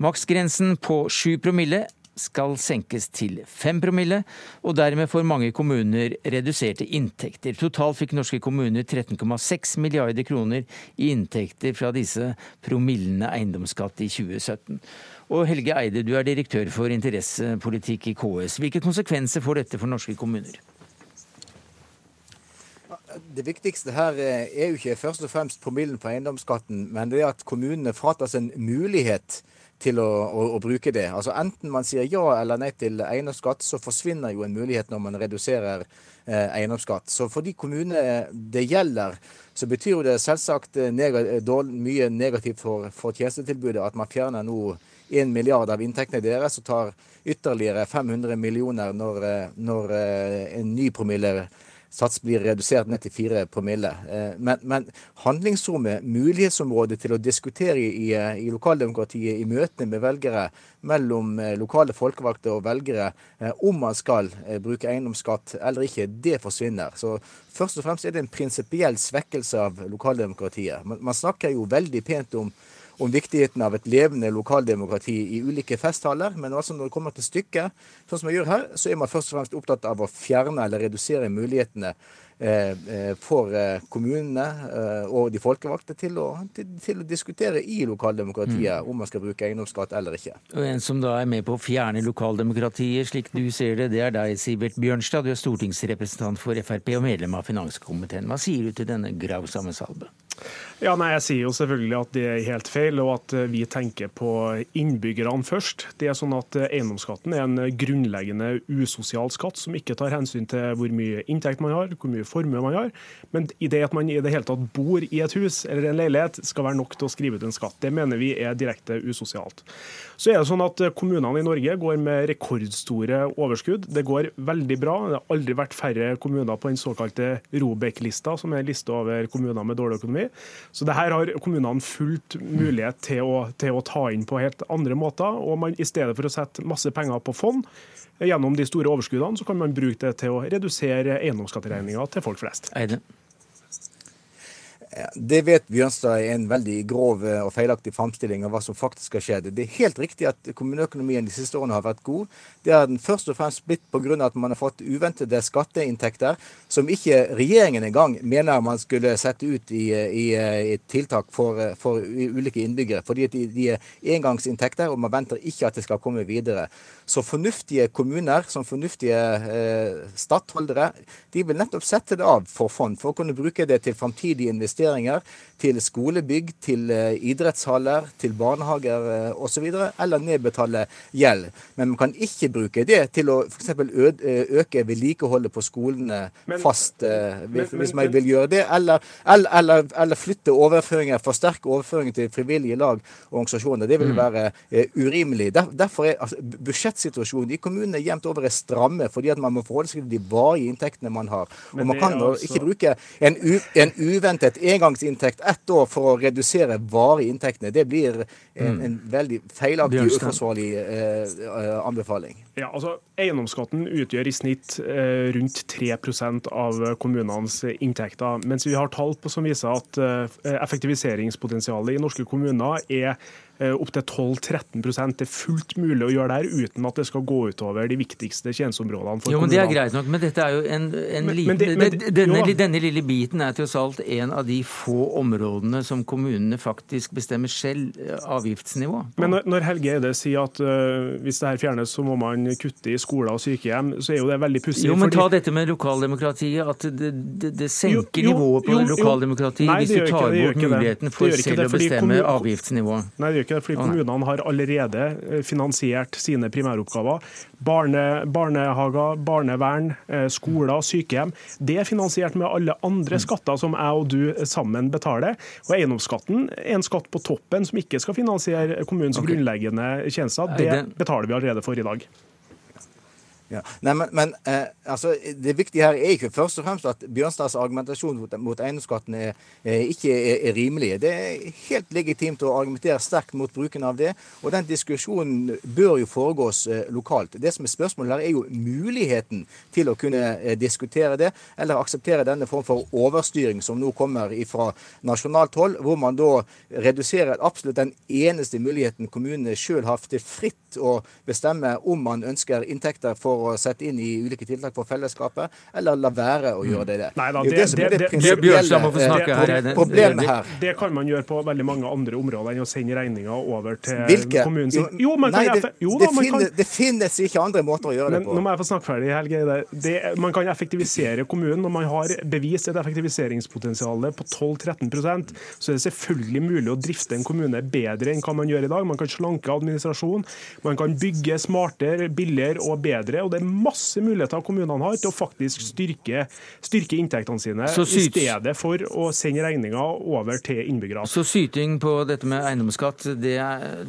Maksgrensen på 7 promille skal senkes til 5 promille, og dermed får mange kommuner reduserte inntekter. Totalt fikk norske kommuner 13,6 milliarder kroner i inntekter fra disse promillene eiendomsskatt i 2017. Og Helge Eide, du er direktør for interessepolitikk i KS. Hvilke konsekvenser får dette for norske kommuner? Det viktigste her er jo ikke først og fremst promillen på eiendomsskatten, men det er at kommunene fratas en mulighet til å, å, å, bruke det. Altså Enten man sier ja eller nei til eiendomsskatt, så forsvinner jo en mulighet når man reduserer eh, eiendomsskatt. Så for de kommunene det gjelder, så betyr jo det selvsagt neg mye negativt for, for tjenestetilbudet at man fjerner nå 1 milliard av inntektene deres og tar ytterligere 500 millioner når, eh, når eh, en ny promille sats blir redusert ned til 4 promille. Eh, men, men handlingsrommet, mulighetsområdet til å diskutere i, i, lokaldemokratiet i møtene med velgere, mellom lokale folkevalgte og velgere, om man skal bruke eiendomsskatt eller ikke, det forsvinner. Så Først og fremst er det en prinsipiell svekkelse av lokaldemokratiet. Man, man snakker jo veldig pent om om viktigheten av et levende lokaldemokrati i ulike festtaler. Men altså når det kommer til stykket, sånn som jeg gjør her, så er man først og fremst opptatt av å fjerne eller redusere mulighetene eh, eh, for eh, kommunene og de folkevalgte til å, til, til å diskutere i lokaldemokratiet mm. om man skal bruke eiendomsskatt eller ikke. Og En som da er med på å fjerne lokaldemokratiet, slik du ser det, det er deg, Sivert Bjørnstad. Du er stortingsrepresentant for Frp og medlem av finanskomiteen. Hva sier du til denne grausamme salbe? Ja, nei, Jeg sier jo selvfølgelig at det er helt feil, og at eh, vi tenker på innbyggerne først. Det er sånn at eh, Eiendomsskatten er en grunnleggende usosial skatt som ikke tar hensyn til hvor mye inntekt man har, hvor mye formue man har. Men i det at man i det hele tatt bor i et hus eller en leilighet, skal være nok til å skrive ut en skatt. Det mener vi er direkte usosialt. Så er det sånn at eh, Kommunene i Norge går med rekordstore overskudd. Det går veldig bra. Det har aldri vært færre kommuner på den såkalte Robek-lista, som er en liste over kommuner med dårlig økonomi. Så det her har kommunene fullt mulighet til å, til å ta inn på helt andre måter. og man, I stedet for å sette masse penger på fond, gjennom de store overskuddene, så kan man bruke det til å redusere eiendomsskatteregninga til folk flest. Eide. Det vet Bjørnstad er en veldig grov eh, og feilaktig framstilling av hva som faktisk har skjedd. Det er helt riktig at kommuneøkonomien de siste årene har vært god. Det er den først og fremst blitt pga. at man har fått uventede skatteinntekter som ikke regjeringen engang mener man skulle sette ut i, i, i tiltak for, for, ulike innbyggere. Fordi de, de er engangsinntekter, og man venter ikke at det skal komme videre. Så fornuftige kommuner, som fornuftige eh, stattholdere, de vil nettopp sette det av for fond, for å kunne bruke det til framtidige investeringer til skolebygg, til eh, idrettshaller, til barnehager eh, osv., eller nedbetale gjeld. Men man kan ikke bruke det til å f.eks. Eh, øke vedlikeholdet på skolene men, fast, hvis, men, hvis man vil gjøre det, eller, eller, eller, eller, flytte overføringer, forsterke overføringer til frivillige lag og organisasjoner. Det vil mm. være urimelig. Derfor er altså, budsjettsituasjonen i kommunene jevnt over er stramme, fordi at man må forholde seg til de varige inntektene man har. Og man kan altså... ikke bruke en, u, en uventet engangsinntekt ett år for å redusere varige inntektene, det blir en, mm. en veldig feilaktig uforsvarlig eh, eh, anbefaling. Ja, altså Eiendomsskatten utgjør i snitt eh, rundt 3 av kommunenes inntekter, mens vi har tall på som viser at eh, effektiviseringspotensialet i norske kommuner er opptil 12-13 Det er fullt mulig å gjøre det her uten at det skal gå utover de viktigste tjenesteområdene for jo, men kommunene. Det er greit nok, men dette er jo en, en men, liten, men det, men, denne, jo, denne, lille biten er tross alt en av de få områdene som kommunene faktisk bestemmer selv eh, avgiftsnivå. Men når, når Helge Eide sier at uh, hvis det her fjernes, så må man kutte i skoler og sykehjem, så er jo det veldig pussig. Jo, men fordi... ta dette med lokaldemokratiet, at det, det, det senker jo, jo, nivået på lokaldemokratiet hvis du tar bort muligheten for selv å bestemme avgiftsnivået. Nei, det gjør ikke det, fordi kommunene har allerede eh, finansiert sine primæroppgaver. Barne, barnehager, barnevern, skoler, sykehjem. Det er finansiert med alle andre skatter som jeg og du sammen betaler. Og Eiendomsskatten er en skatt på toppen som ikke skal finansiere kommunens okay. grunnleggende tjenester. Det betaler vi allerede for i dag. Ja. Nei, men, men eh, altså, Det viktige her er ikke først og fremst at Bjørnstads argumentasjon mot, mot eiendomsskatten er, er, ikke er, er, rimelig. Det er helt legitimt å argumentere sterkt mot bruken av det. Og den diskusjonen bør jo foregås eh, lokalt. Det som er spørsmålet her, er jo muligheten til å kunne eh, diskutere det, eller akseptere denne form for overstyring som nå kommer fra nasjonalt hold, hvor man da reduserer absolutt den eneste muligheten kommunene sjøl har til fritt å bestemme om man ønsker inntekter for for å sette inn i ulike tiltak for fellesskapet, eller la være å gjøre det. Nei, da, det, det, det, det, det, problemet her. Det kan man gjøre på veldig mange andre områder enn å sende regninga over til Hvilke? kommunen sin. Jo, man kan, Nei, det, jo, da, man kan, det, finnes ikke andre måter å gjøre men, det på. Nå må jeg få snakke ferdig, Helge. man kan effektivisere kommunen, og man har bevist et effektiviseringspotensial på 12-13% så er det selvfølgelig mulig å drifte en kommune bedre enn hva man gjør i dag. Man kan slanke administrasjon, man kan bygge smartere, billigere og bedre og det er masse muligheter kommunene har til å faktisk styrke, styrke inntektene sine, i stedet for å sende regninga over til innbyggerne. Så syting på dette med eiendomsskatt, det,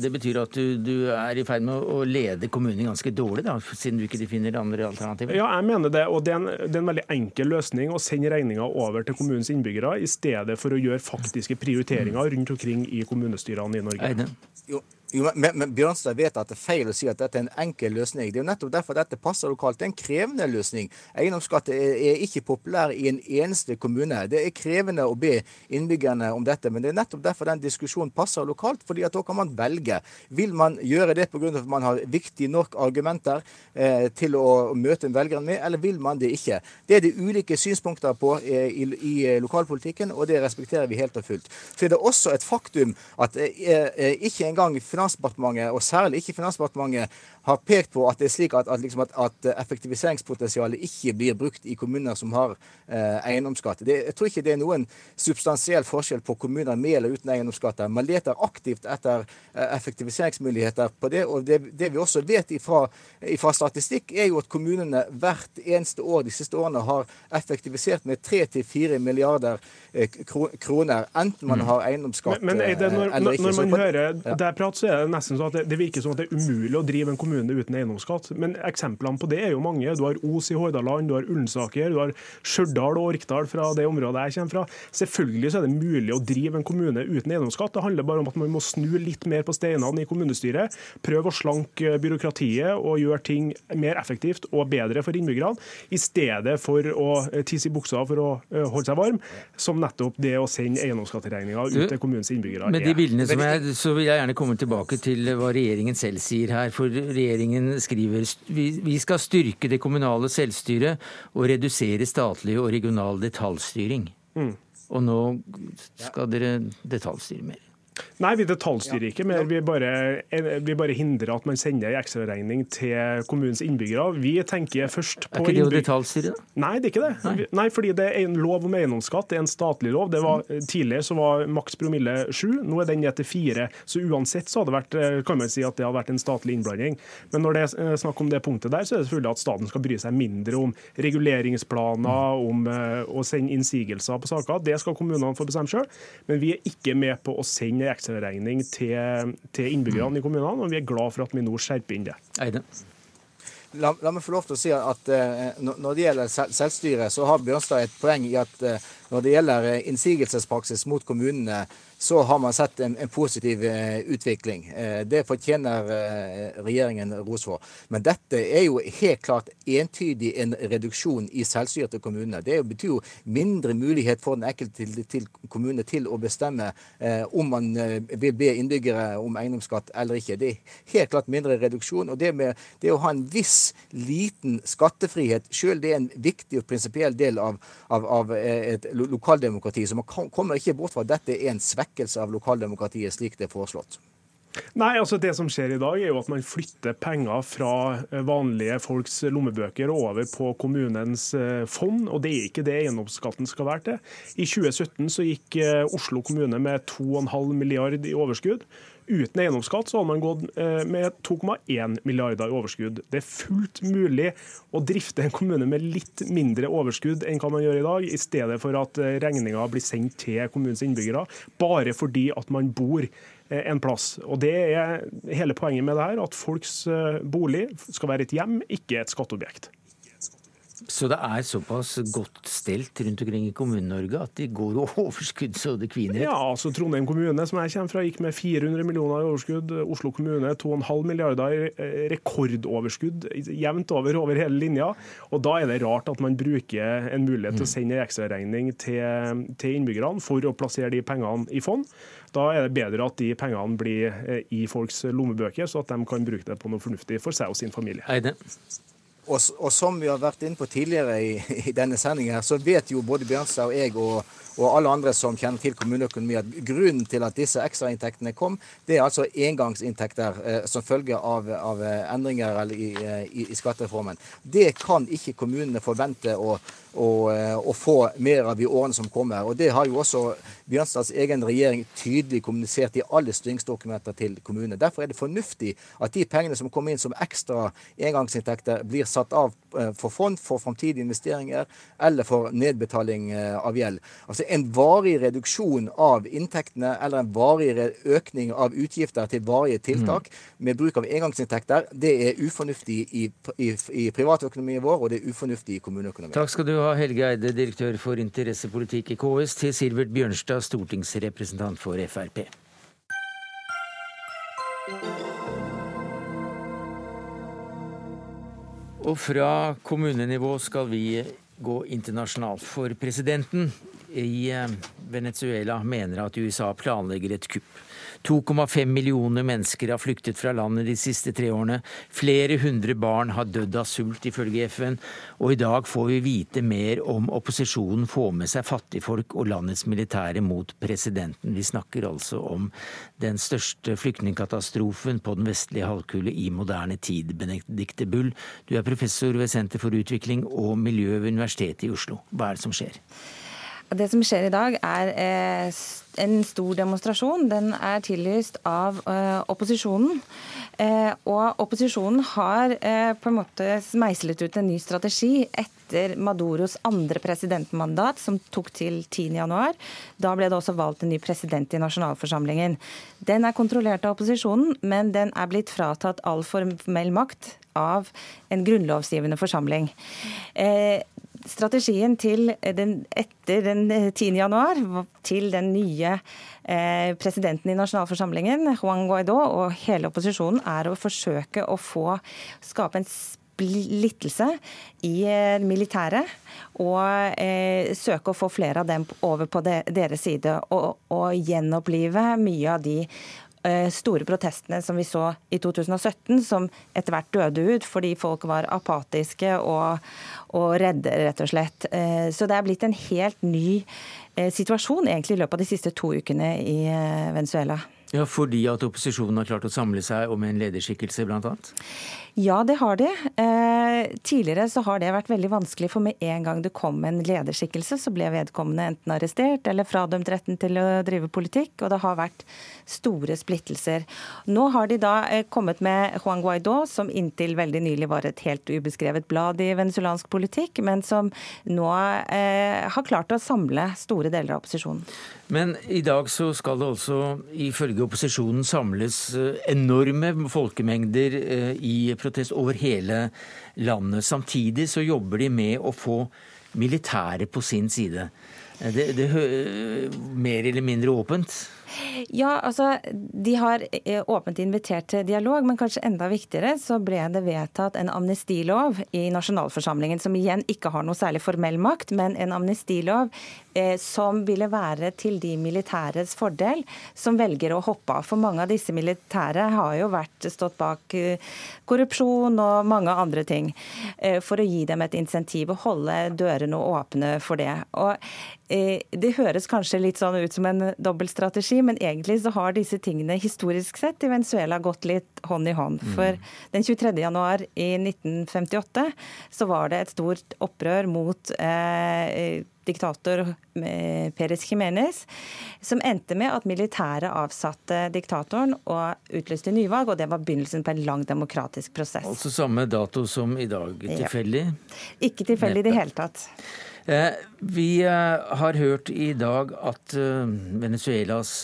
det betyr at du, du, er i ferd med å lede kommunen ganske dårlig, da, siden du ikke finner andre alternativer? Ja, jeg mener det. Og det er en, det er en veldig enkel løsning å sende regninga over til kommunens innbyggere, i stedet for å gjøre faktiske prioriteringer rundt omkring i kommunestyrene i Norge. Eide. Jo, jo, men, men Bjørnstad vet at det er feil å si at dette er en enkel løsning. Det er jo nettopp derfor dette passer lokalt. Det er en krevende løsning. Eiendomsskatt er, er, ikke populær i en eneste kommune. Det er krevende å be innbyggerne om dette, men det er nettopp derfor den diskusjonen passer lokalt. fordi at da kan man velge. Vil man gjøre det pga. at man har viktige nok argumenter eh, til å møte velgerne med, eller vil man det ikke? Det er det ulike synspunkter på eh, i, i, i, lokalpolitikken, og det respekterer vi helt og fullt. Er det også et faktum at eh, eh ikke engang Finansdepartementet, og særlig ikke Finansdepartementet, har pekt på at det er slik at, at, liksom at, at effektiviseringspotensialet ikke blir brukt i kommuner som har eh, eiendomsskatt. Det, jeg tror ikke det er noen substansiell forskjell på kommuner med eller uten eiendomsskatt. Man leter aktivt etter eh, effektiviseringsmuligheter på det. og Det, det vi også vet ifra, ifra, statistikk, er jo at kommunene hvert eneste år de siste årene har effektivisert med 3-4 milliarder eh, kroner, enten man mm. har eiendomsskatt men, men det, når, eller ikke. Når man hører ja. der prat, så er det nesten sånn at det, det virker som at det er umulig å drive en kommune kommune uten eiendomsskatt. Men eksemplene på det er jo mange. Du har Os i Hordaland, du har Ullensaker, du har Stjørdal og Orkdal fra det området jeg kommer fra. Selvfølgelig så er det mulig å drive en kommune uten eiendomsskatt. Det handler bare om at man må snu litt mer på steinene i kommunestyret. Prøve å slanke byråkratiet og gjøre ting mer effektivt og bedre for innbyggerne, i stedet for å tisse i buksa for å eh, holde seg varm, som nettopp det å sende eiendomsskatteregninga ut til kommunens innbyggere Med de bildene som er, så vil jeg gjerne komme tilbake til hva regjeringen selv sier her. For regjeringen skriver vi skal styrke det kommunale selvstyret og redusere statlig og regional detaljstyring. Mm. Og nå skal dere detaljstyre mer. Nei, vi detaljstyrer ikke mer. Vi bare, vi bare hindrer at man sender en ekstraregning til kommunens innbyggere. Vi tenker først på Er ikke det å detaljstyre, da? Nei, det er ikke det. Nei. Nei. fordi det er en lov om eiendomsskatt. Det er en statlig lov. Var, tidligere så var maks promille sju, nå er den ned til fire. Så uansett så hadde det vært, kan man si at det hadde vært en statlig innblanding. Men når det er snakk om det punktet der, så er det selvfølgelig at staten skal bry seg mindre om reguleringsplaner, om eh, å sende innsigelser på saker. Det skal kommunene få bestemme sjøl. Men vi er ikke med på å sende ekstraregning til, til innbyggerne i kommunene, og vi er glad for at vi nå skjerper inn det. Eide. La, la, meg få lov til å si at uh, når det gjelder selvstyre, så har Bjørnstad et poeng i at uh, når det gjelder innsigelsespraksis mot kommunene, så har man sett en, en positiv eh, utvikling. Eh, det fortjener eh, regjeringen ros for. Men dette er jo helt klart entydig en reduksjon i selvstyrte kommuner. Det betyr jo mindre mulighet for den enkelte til, til kommune til å bestemme om man vil be innbyggere om eiendomsskatt eller ikke. Det er helt klart mindre reduksjon. Og det med det å ha en viss liten skattefrihet, sjøl det er en viktig og prinsipiell del av, av, av et lokaldemokrati. Så man kommer ikke bort fra at dette er en svekking svekkelse av lokaldemokratiet slik det er foreslått? Nei, altså Det som skjer i dag, er jo at man flytter penger fra eh, vanlige folks lommebøker over på kommunens eh, fond, og det er ikke det eiendomsskatten skal være til. I 2017 så gikk eh, Oslo kommune med 2,5 milliard i overskudd. Uten eiendomsskatt så hadde man gått med 2,1 milliarder i overskudd. Det er fullt mulig å drifte en kommune med litt mindre overskudd enn hva man gjør i dag, i stedet for at regninga blir sendt til kommunens innbyggere, bare fordi at man bor Eh, en plass. Og Det er hele poenget med det her, at folks eh, bolig skal være et hjem, ikke et skatteobjekt. Så det er såpass godt stelt rundt omkring i Kommune-Norge at de går overskudd så det kviner? Ja, altså Trondheim kommune, som jeg kommer fra, gikk med 400 millioner i overskudd. Oslo kommune 2,5 milliarder i eh, rekordoverskudd jevnt over over hele linja. Og Da er det rart at man bruker en mulighet til å sende en ekstraregning til, til innbyggerne for å plassere de pengene i fond. Da er det bedre at de pengene blir eh, i folks lommebøker, så at de kan bruke det på noe fornuftig for seg og sin familie. Eide. Og, og, som vi har vært inne på tidligere i, i denne sendingen, så vet jo både Bjørnstad og jeg og, og, alle andre som kjenner til kommuneøkonomi, at grunnen til at disse ekstrainntektene kom, det er altså engangsinntekter eh, som følge av, av endringer i, i, i, skattereformen. Det kan ikke kommunene forvente å, å, å, få mer av i årene som kommer. Og Det har jo også Bjørnstads egen regjering tydelig kommunisert i alle styringsdokumenter til kommunene. Derfor er det fornuftig at de pengene som kommer inn som ekstra engangsinntekter, blir satt av eh, for fond for framtidige investeringer eller for nedbetaling eh, av gjeld. Altså En varig reduksjon av inntektene eller en varig økning av utgifter til varige tiltak mm. med bruk av engangsinntekter, det er ufornuftig i, i, i privatøkonomien vår, og det er ufornuftig i kommuneøkonomien. Takk skal du ha, Helge Eide, direktør for interessepolitikk i KS, til Silvert Bjørnstad, stortingsrepresentant for Frp. Og fra kommunenivå skal vi gå internasjonalt. For presidenten i eh, Venezuela mener at USA planlegger et kupp. 2,5 millioner mennesker har flyktet fra landet de siste tre årene. Flere hundre barn har dødd av sult, ifølge FN. Og i dag får vi vite mer om opposisjonen får med seg fattigfolk og landets militære mot presidenten. Vi snakker altså om den største flyktningkatastrofen på den vestlige halvkule i moderne tid. Benedicte Bull, du er professor ved Senter for utvikling og miljø ved Universitetet i Oslo. Hva er det som skjer? Det som skjer i dag, er eh, en stor demonstrasjon. Den er tillyst av eh, opposisjonen. Eh, og opposisjonen har på en måte meislet ut en ny strategi etter Maduros andre presidentmandat, som tok til 10.1. Da ble det også valgt en ny president i nasjonalforsamlingen. Den er kontrollert av opposisjonen, men den er blitt fratatt all formell makt av en grunnlovsgivende forsamling strategien til den, etter den 10. januar til den nye eh, presidenten i nasjonalforsamlingen, Juan Guaidó, og hele opposisjonen er å forsøke å få skape en splittelse i eh, militæret. Og eh, søke å få flere av dem over på de, deres side. Og, og gjenopplive mye av de Eh, store protestene som vi så i 2017, som etter hvert døde ut fordi folk var apatiske og, og redde, rett og slett. Eh, så det er blitt en helt ny eh, situasjon egentlig i løpet av de siste to ukene i Venezuela. Ja, Fordi at opposisjonen har klart å samle seg om en lederskikkelse, bl.a.? Ja, det har de. Eh, tidligere så har det vært veldig vanskelig, for med en gang det kom en lederskikkelse, så ble vedkommende enten arrestert eller fradømt retten til å drive politikk, og det har vært store splittelser. Nå har de da eh, kommet med Juan Guaidó, som inntil veldig nylig var et helt ubeskrevet blad i venezuelansk politikk, men som nå eh, har klart å samle store deler av opposisjonen. Men i dag så skal det også ifølge opposisjonen samles eh, enorme folkemengder eh, i protest over hele landet. Samtidig så jobber de med å få militæret på sin side. Det, det mer eller mindre åpent? Ja, altså De har eh, åpent invitert til dialog, men kanskje enda viktigere så ble det vedtatt en amnestilov i nasjonalforsamlingen, som igjen ikke har noe særlig formell makt, men en amnestilov eh, som ville være til de militæres fordel som velger å hoppe av. For mange av disse militære har jo vært stått bak eh, korrupsjon og mange andre ting. Eh, for å gi dem et insentiv og holde dørene åpne for det. Og det høres kanskje litt sånn ut som en dobbeltstrategi, men egentlig så har disse tingene historisk sett i Venezuela gått litt hånd i hånd. Mm. For den 23. januar i 1958 så var det et stort opprør mot eh, diktator eh, Perez Jiménez, som endte med at militæret avsatte diktatoren og utlyste nyvalg, og det var begynnelsen på en lang demokratisk prosess. Altså samme dato som i dag. Tilfeldig? Ja. Ikke tilfeldig i det hele tatt. Eh, vi eh, har hørt i dag at eh, Venezuelas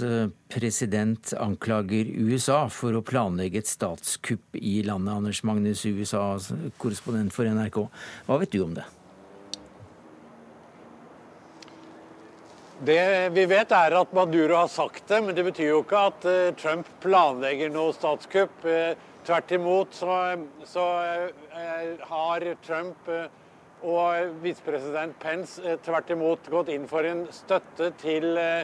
president anklager USA for å planlegge et statskupp i landet. Anders Magnus, USA-korrespondent for NRK. Hva vet du om det? Det vi vet er at Maduro har sagt det, men det betyr jo ikke at Trump planlegger noe statskupp. Tvert imot så, så har Trump og visepresident Pence eh, tvert imot gått inn for en støtte til eh,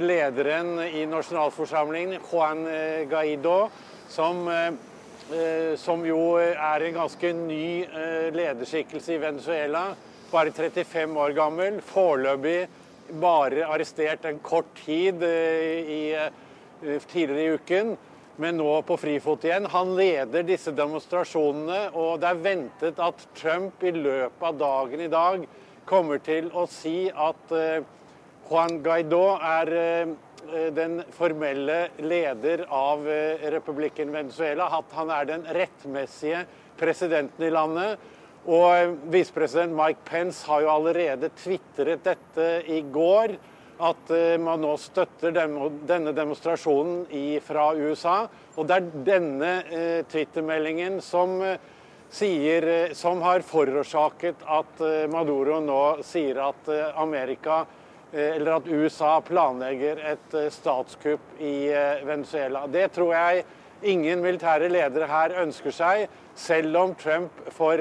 lederen i nasjonalforsamlingen, Juan eh, Guaido, som, som jo er en ganske ny lederskikkelse i Venezuela. Bare 35 år gammel. Foreløpig bare arrestert en kort tid i, tidligere i uken men nå på frifot igjen. Han leder disse demonstrasjonene, og det er ventet at Trump i løpet av dagen i dag kommer til å si at uh, Juan Guaidó er uh, den formelle leder av republikken Venezuela. At han er den rettmessige presidenten i landet. Og visepresident Mike Pence har jo allerede tvitret dette i går at eh, man nå støtter denne demonstrasjonen fra USA. Og det er denne twittermeldingen Twitter-meldingen som, eh, sier, som har forårsaket at Maduro nå sier at Amerika eller at USA planlegger et statskupp i Venezuela. Det tror jeg ingen militære ledere her ønsker seg, selv om Trump for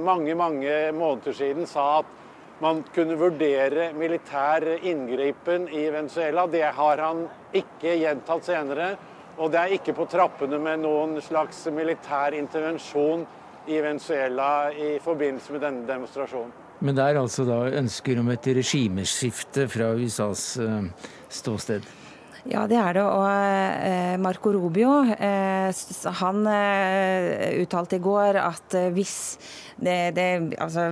mange, mange måneder siden sa at man kunne vurdere militær inngripen i Venezuela. Det har han ikke gjentatt senere. Og det er ikke på trappene med noen slags militær intervensjon i Venezuela i forbindelse med denne demonstrasjonen. Men det er altså da ønsker om et regimeskifte fra USAs eh, ståsted? Ja, det er det. Og eh, Marco Rubio eh, han eh, uttalte i går at hvis det, det, altså,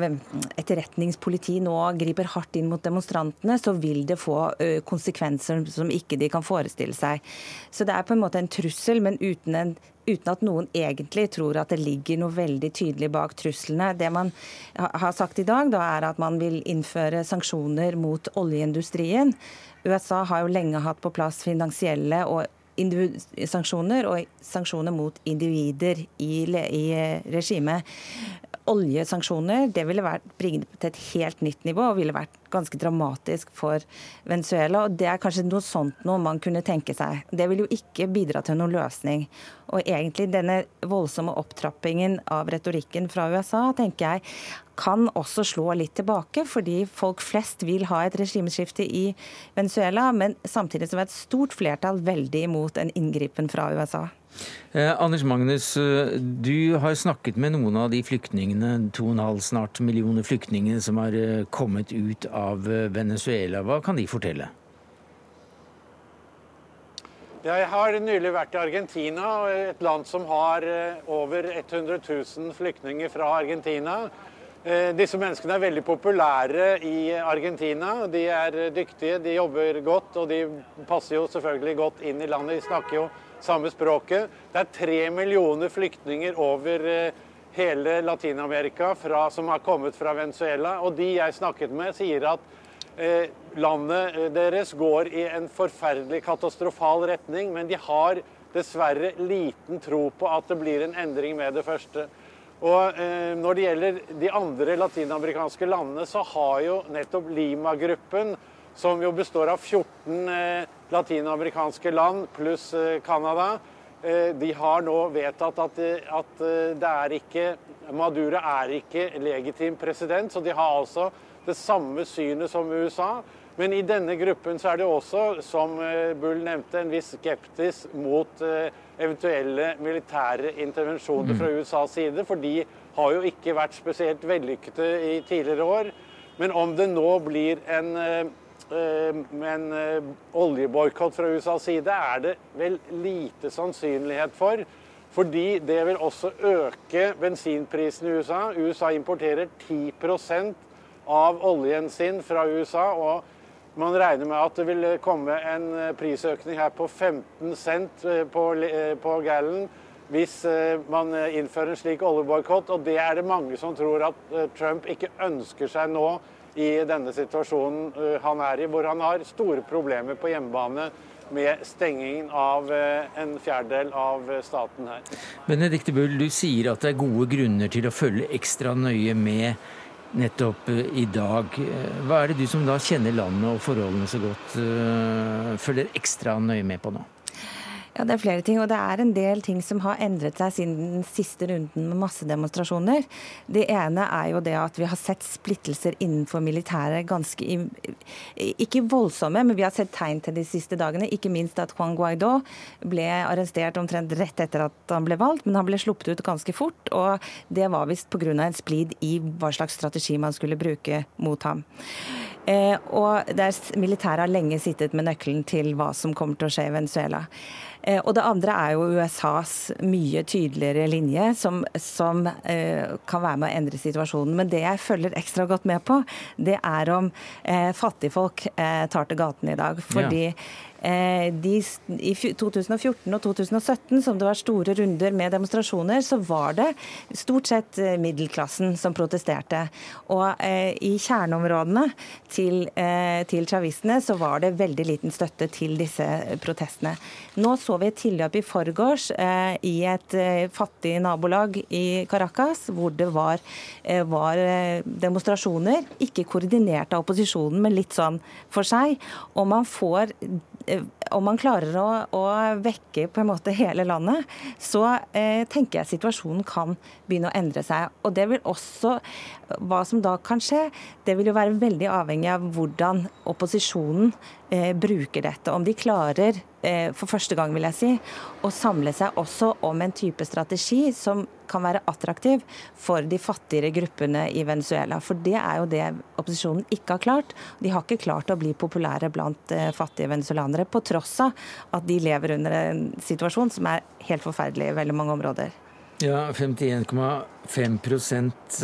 etterretningspoliti nå griper hardt inn mot demonstrantene, så vil det få konsekvenser som ikke de kan forestille seg. Så det er på en måte en trussel, men uten, en, uten at noen egentlig tror at det ligger noe veldig tydelig bak truslene. Det man har sagt i dag, da, er at man vil innføre sanksjoner mot oljeindustrien. USA har jo lenge hatt på plass finansielle og sanksjoner og sanksjoner mot individer i, i regimet. Oljesanksjoner det ville vært bringet til et helt nytt nivå og ville vært ganske dramatisk for Venezuela. og Det er kanskje noe sånt noe man kunne tenke seg. Det vil jo ikke bidra til noen løsning. Og egentlig denne voldsomme opptrappingen av retorikken fra USA tenker jeg kan også slå litt tilbake, fordi folk flest vil ha et regimeskifte i Venezuela, men samtidig som et stort flertall veldig imot en inngripen fra USA. Eh, Anders Magnus, eh, du har snakket med noen av de flyktningene, 2,5 snart millioner flyktninger som har eh, kommet ut av eh, Venezuela. Hva kan de fortelle? Jeg har nylig vært i Argentina, et land som har over 100 000 flyktninger fra Argentina. Disse menneskene er veldig populære i Argentina. De er dyktige, de jobber godt, og de passer jo selvfølgelig godt inn i landet. De snakker jo samme språket. Det er tre millioner flyktninger over eh, hele Latin-Amerika som har kommet fra Venezuela. Og de jeg snakket med, sier at eh, landet eh, deres går i en forferdelig katastrofal retning, men de har dessverre liten tro på at det blir en endring med det første. Og eh, Når det gjelder de andre latinamerikanske landene, så har jo nettopp Lima-gruppen som jo består av 14 latinamerikanske land pluss Canada, de har nå vedtatt at, at det er ikke Maduro er ikke legitim president, så de har altså det samme synet som USA. Men i denne gruppen så er det også, som Bull nevnte, en viss skeptis mot eventuelle militære intervensjoner fra mm. USAs side. For de har jo ikke vært spesielt vellykkede i tidligere år. Men om det nå blir en, eh, en eh, oljeboikott fra USAs side, er det vel lite sannsynlighet for. Fordi det vil også øke bensinprisen i USA. USA importerer 10% av oljen sin fra USA. og man regner med at det vil komme en eh, prisøkning her på 15 cent på, på gallen hvis man innfører en slik oljeboikott. Og det er det mange som tror at Trump ikke ønsker seg nå i denne situasjonen han er i, hvor han har store problemer på hjemmebane med stengingen av en fjerdedel av staten her. Benedicte Bull, du sier at det er gode grunner til å følge ekstra nøye med nettopp eh, i dag. Eh, hva er det du som da kjenner landet og forholdene så godt, eh, følger ekstra nøye med på nå? Ja, Det er flere ting, og det er en del ting som har endret seg siden den siste runden med massedemonstrasjoner. Det ene er jo det at vi har sett splittelser innenfor militæret ganske Ikke voldsomme, men vi har sett tegn til de siste dagene. Ikke minst at Juan Guaidó ble arrestert omtrent rett etter at han ble valgt, men han ble sluppet ut ganske fort. Og det var visst pga. en splid i hva slags strategi man skulle bruke mot ham. Eh, og der Militæret har lenge sittet med nøkkelen til hva som kommer til å skje i Venezuela. Eh, og det andre er jo USAs mye tydeligere linje, som, som eh, kan være med å endre situasjonen. Men det jeg følger ekstra godt med på, det er om eh, fattigfolk eh, tar til gatene i dag. Fordi ja. Eh, de, I 2014 og 2017, som det var store runder med demonstrasjoner, så var det stort sett eh, middelklassen som protesterte. Og eh, i kjerneområdene til, eh, til chavistene så var det veldig liten støtte til disse protestene. Nå så vi et tilløp i forgårs eh, i et eh, fattig nabolag i Caracas, hvor det var, var demonstrasjoner, ikke koordinert av opposisjonen, men litt sånn for seg. Og man får om man klarer å, å, vekke på en måte hele landet, så eh, tenker jeg situasjonen kan begynne å endre seg. Og det vil også, Hva som da kan skje, det vil jo være veldig avhengig av hvordan opposisjonen eh, bruker dette. Om de klarer, eh, for første gang vil jeg si, å samle seg også om en type strategi som kan være attraktiv for de fattigere gruppene i Venezuela. For det er jo det opposisjonen ikke har klart. De har ikke klart å bli populære blant eh, fattige venezuelanere, på tross av at de lever under en situasjon som er helt forferdelig i veldig mange områder. Ja, 51,5%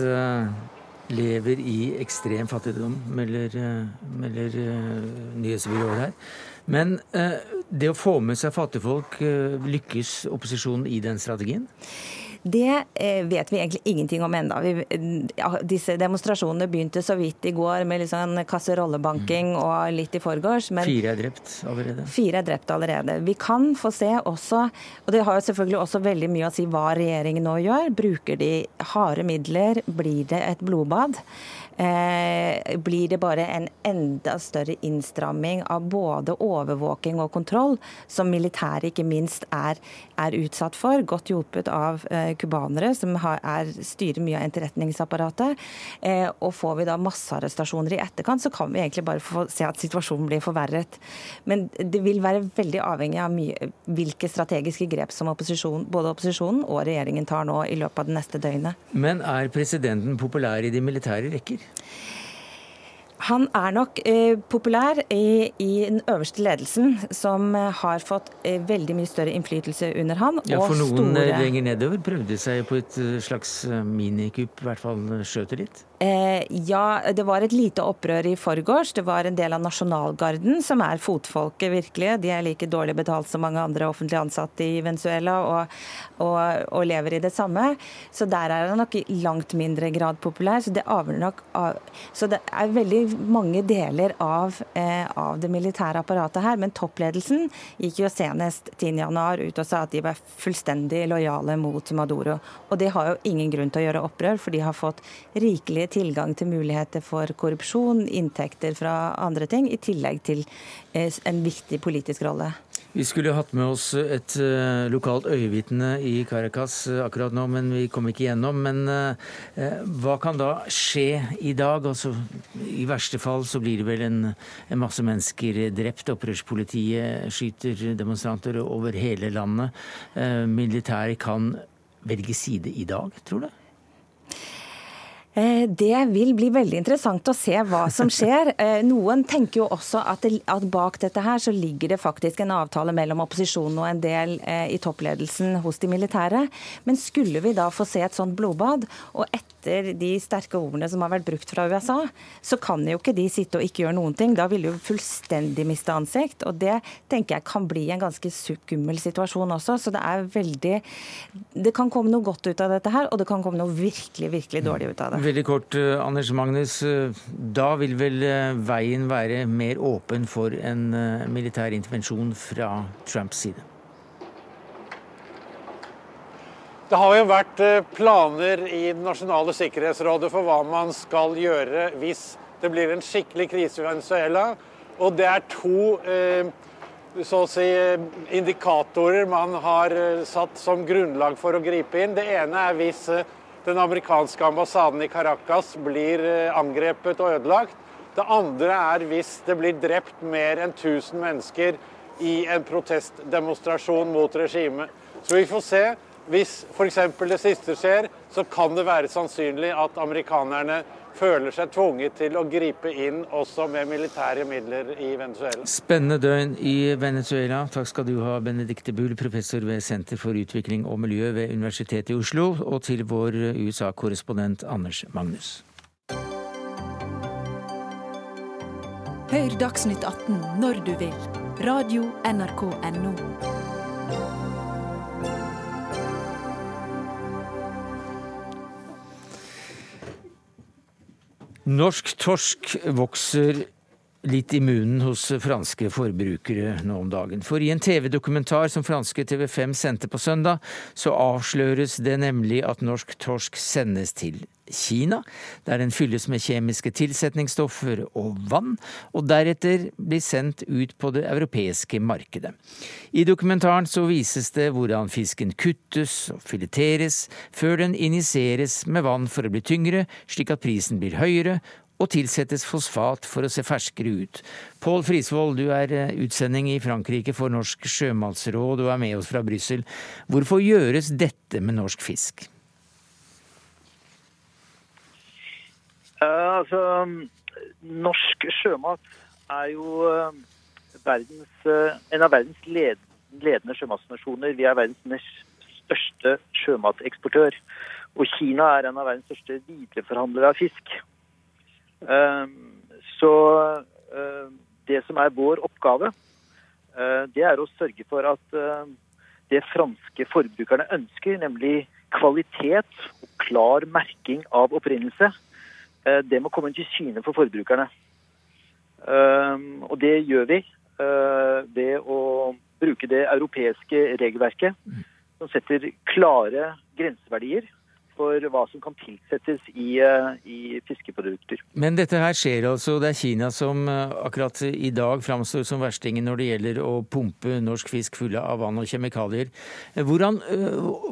lever i ekstrem fattigdom, melder, eh, melder nyhetsbyrået her. Men det å få med seg fattigfolk, lykkes opposisjonen i den strategien? Det eh, vet vi egentlig ingenting om ennå. Ja, disse demonstrasjonene begynte så vidt i går med litt sånn kasserollebanking mm. og litt i forgårs. Men fire er drept allerede? Fire er drept allerede. Vi kan få se også, og det har jo selvfølgelig også veldig mye å si hva regjeringen nå gjør. Bruker de harde midler? Blir det et blodbad? Eh, blir det bare en enda større innstramming av både overvåking og kontroll, som militæret ikke minst er, er utsatt for, godt hjulpet av cubanere, eh, som har, er, styrer mye av etterretningsapparatet. Eh, og får vi da massearrestasjoner i etterkant, så kan vi egentlig bare få se at situasjonen blir forverret. Men det vil være veldig avhengig av mye, hvilke strategiske grep som opposisjon, både opposisjonen og regjeringen tar nå i løpet av det neste døgnet. Men er presidenten populær i de militære rekker? Han er nok eh, populær i, i, den øverste ledelsen, som eh, har fått eh, veldig mye større innflytelse under han. Ja, For noen store... lenger nedover prøvde seg på et eh, slags eh, minikupp, i hvert fall skjøt det litt? Eh, ja, det var et lite opprør i forgårs. Det var en del av nasjonalgarden, som er fotfolket, virkelig. De er like dårlig betalt som mange andre offentlig ansatte i Venezuela, og, og, og, lever i det samme. Så der er han nok i langt mindre grad populær. Så det nok av Så det er veldig mange deler av, eh, av det militære apparatet her. Men toppledelsen gikk jo senest 10.1 ut og sa at de var fullstendig lojale mot Maduro. Og det har jo ingen grunn til å gjøre opprør, for de har fått rikelig med tilgang til muligheter for korrupsjon, inntekter fra andre ting, i tillegg til en viktig politisk rolle. Vi skulle hatt med oss et uh, lokalt øyevitne i Caracas uh, akkurat nå, men vi kom ikke gjennom. Men hva kan da skje i dag? Altså, I verste fall så blir det vel en, en masse mennesker drept. Opprørspolitiet skyter demonstranter over hele landet. Militæret kan velge side i dag, tror du? Eh, det vil bli veldig interessant å se hva som skjer. Eh, noen tenker jo også at, det, at, bak dette her så ligger det faktisk en avtale mellom opposisjonen og en del eh, i toppledelsen hos de militære. Men skulle vi da få se et sånt blodbad, og etter de sterke ordene som har vært brukt fra USA, så kan jo ikke de sitte og ikke gjøre noen ting. Da vil de jo fullstendig miste ansikt. Og det tenker jeg kan bli en ganske skummel situasjon også. Så det er veldig Det kan komme noe godt ut av dette her, og det kan komme noe virkelig, virkelig dårlig ut av det. Veldig kort, eh, Anders Magnus. Eh, da vil vel eh, veien være mer åpen for en militær intervensjon fra Trumps side? Det har jo vært planer i Det nasjonale sikkerhetsrådet for hva man skal gjøre hvis det blir en skikkelig krise i Venezuela. Og det er to så å si, indikatorer man har satt som grunnlag for å gripe inn. Det ene er hvis den amerikanske ambassaden i Caracas blir eh, angrepet og ødelagt. Det andre er hvis det blir drept mer enn 1000 mennesker i en protestdemonstrasjon mot regimet. Så vi får se. Hvis f.eks. det siste skjer, så kan det være sannsynlig at amerikanerne føler seg tvunget til å gripe inn også med militære midler i Venezuela. Spennende døgn i Venezuela. Takk skal du ha, Benedicte Bull, professor ved Senter for utvikling og miljø ved Universitetet i Oslo, og til vår USA-korrespondent Anders Magnus. Hør Dagsnytt 18 når du vil. Radio NRK Radio.nrk.no. Norsk torsk vokser litt i munnen hos franske forbrukere nå om dagen. For i en TV-dokumentar som franske TV5 sendte på søndag, så avsløres det nemlig at norsk torsk sendes til Kina, der den fylles med kjemiske tilsetningsstoffer og vann, og deretter blir sendt ut på det europeiske markedet. I dokumentaren så vises det hvordan fisken kuttes og fileteres, før den injiseres med vann for å bli tyngre, slik at prisen blir høyere, og tilsettes fosfat for å se ferskere ut. Pål Frisvold, du er eh, utsending i Frankrike for Norsk sjømatsråd og er med oss fra Brussel. Hvorfor gjøres dette med norsk fisk? Uh, altså, norsk sjømat er jo uh, verdens, en av verdens led, ledende sjømatsnasjoner. Vi er verdens nest største sjømateksportør. Og Kina er en av verdens største videreforhandlere av fisk. Så det som er vår oppgave, det er å sørge for at det franske forbrukerne ønsker, nemlig kvalitet og klar merking av opprinnelse, Eh, det må komme til syne for forbrukerne. Eh, og det gjør vi eh, ved å bruke det europeiske regelverket som setter klare grenseverdier for hva som kan tilsettes i, i, fiskeprodukter. Men dette her skjer altså, det er Kina som akkurat i dag framstår som verstingen når det gjelder å pumpe norsk fisk fulle av vann og kjemikalier. Hvordan,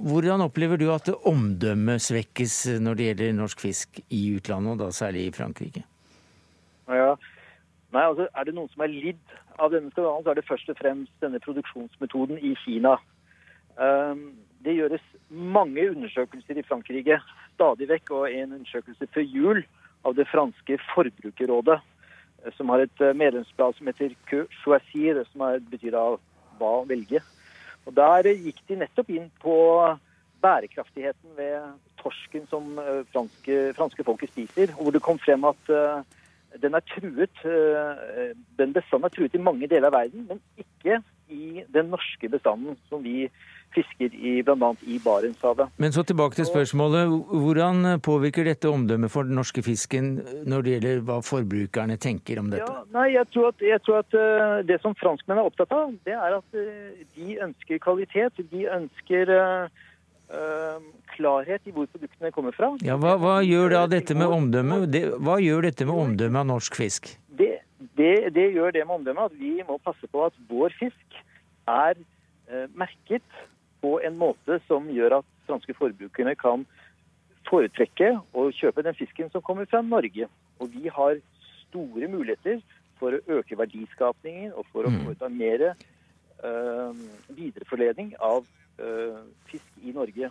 hvordan opplever du at omdømmet svekkes når det gjelder norsk fisk i utlandet, og da særlig i Frankrike? Ja, Nei, altså Er det noen som er lidd av denne skandalen, så er det først og fremst denne produksjonsmetoden i Kina. Um, det gjøres mange undersøkelser i Frankrike stadig vekk, og en undersøkelse før jul av det franske forbrukerrådet, eh, som har et eh, medlemsblad som heter Que choisir, som betyr av hva velge. Og Der gikk de nettopp inn på bærekraftigheten ved torsken som eh, franske, franske folket spiser, hvor det kom frem at den er truet, den bestanden er truet i mange deler av verden, men ikke i den norske bestanden som vi fisker i bl.a. i Barentshavet. Men så tilbake til spørsmålet. Hvordan påvirker dette omdømmet for den norske fisken når det gjelder hva forbrukerne tenker om dette? Ja, nei, jeg tror, at, jeg tror at uh, Det som franskmenn er opptatt av, det er at uh, de ønsker kvalitet. De ønsker eh, klarhet i hvor produktene kommer fra. Ja, hva, hva gjør da dette med omdømmet? Hva gjør dette med omdømmet av norsk fisk? Det, det, det gjør det med omdømmet at vi må passe på at vår fisk er eh, merket på en måte som gjør at franske forbrukerne kan foretrekke å kjøpe den fisken som kommer fra Norge. Og vi har store muligheter for å øke verdiskapningen og for å Mm. foreta mer eh, videreforledning av eh, fisk i Norge.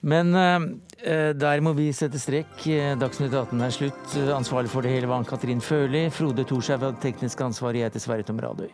Men eh, der må vi sette strek. Dagsnytt 18 er slutt. Ansvarlig for det hele var Ann-Katrin Førli. Frode Thorshaug hadde teknisk ansvar. Jeg heter Sverre Tom Radøy.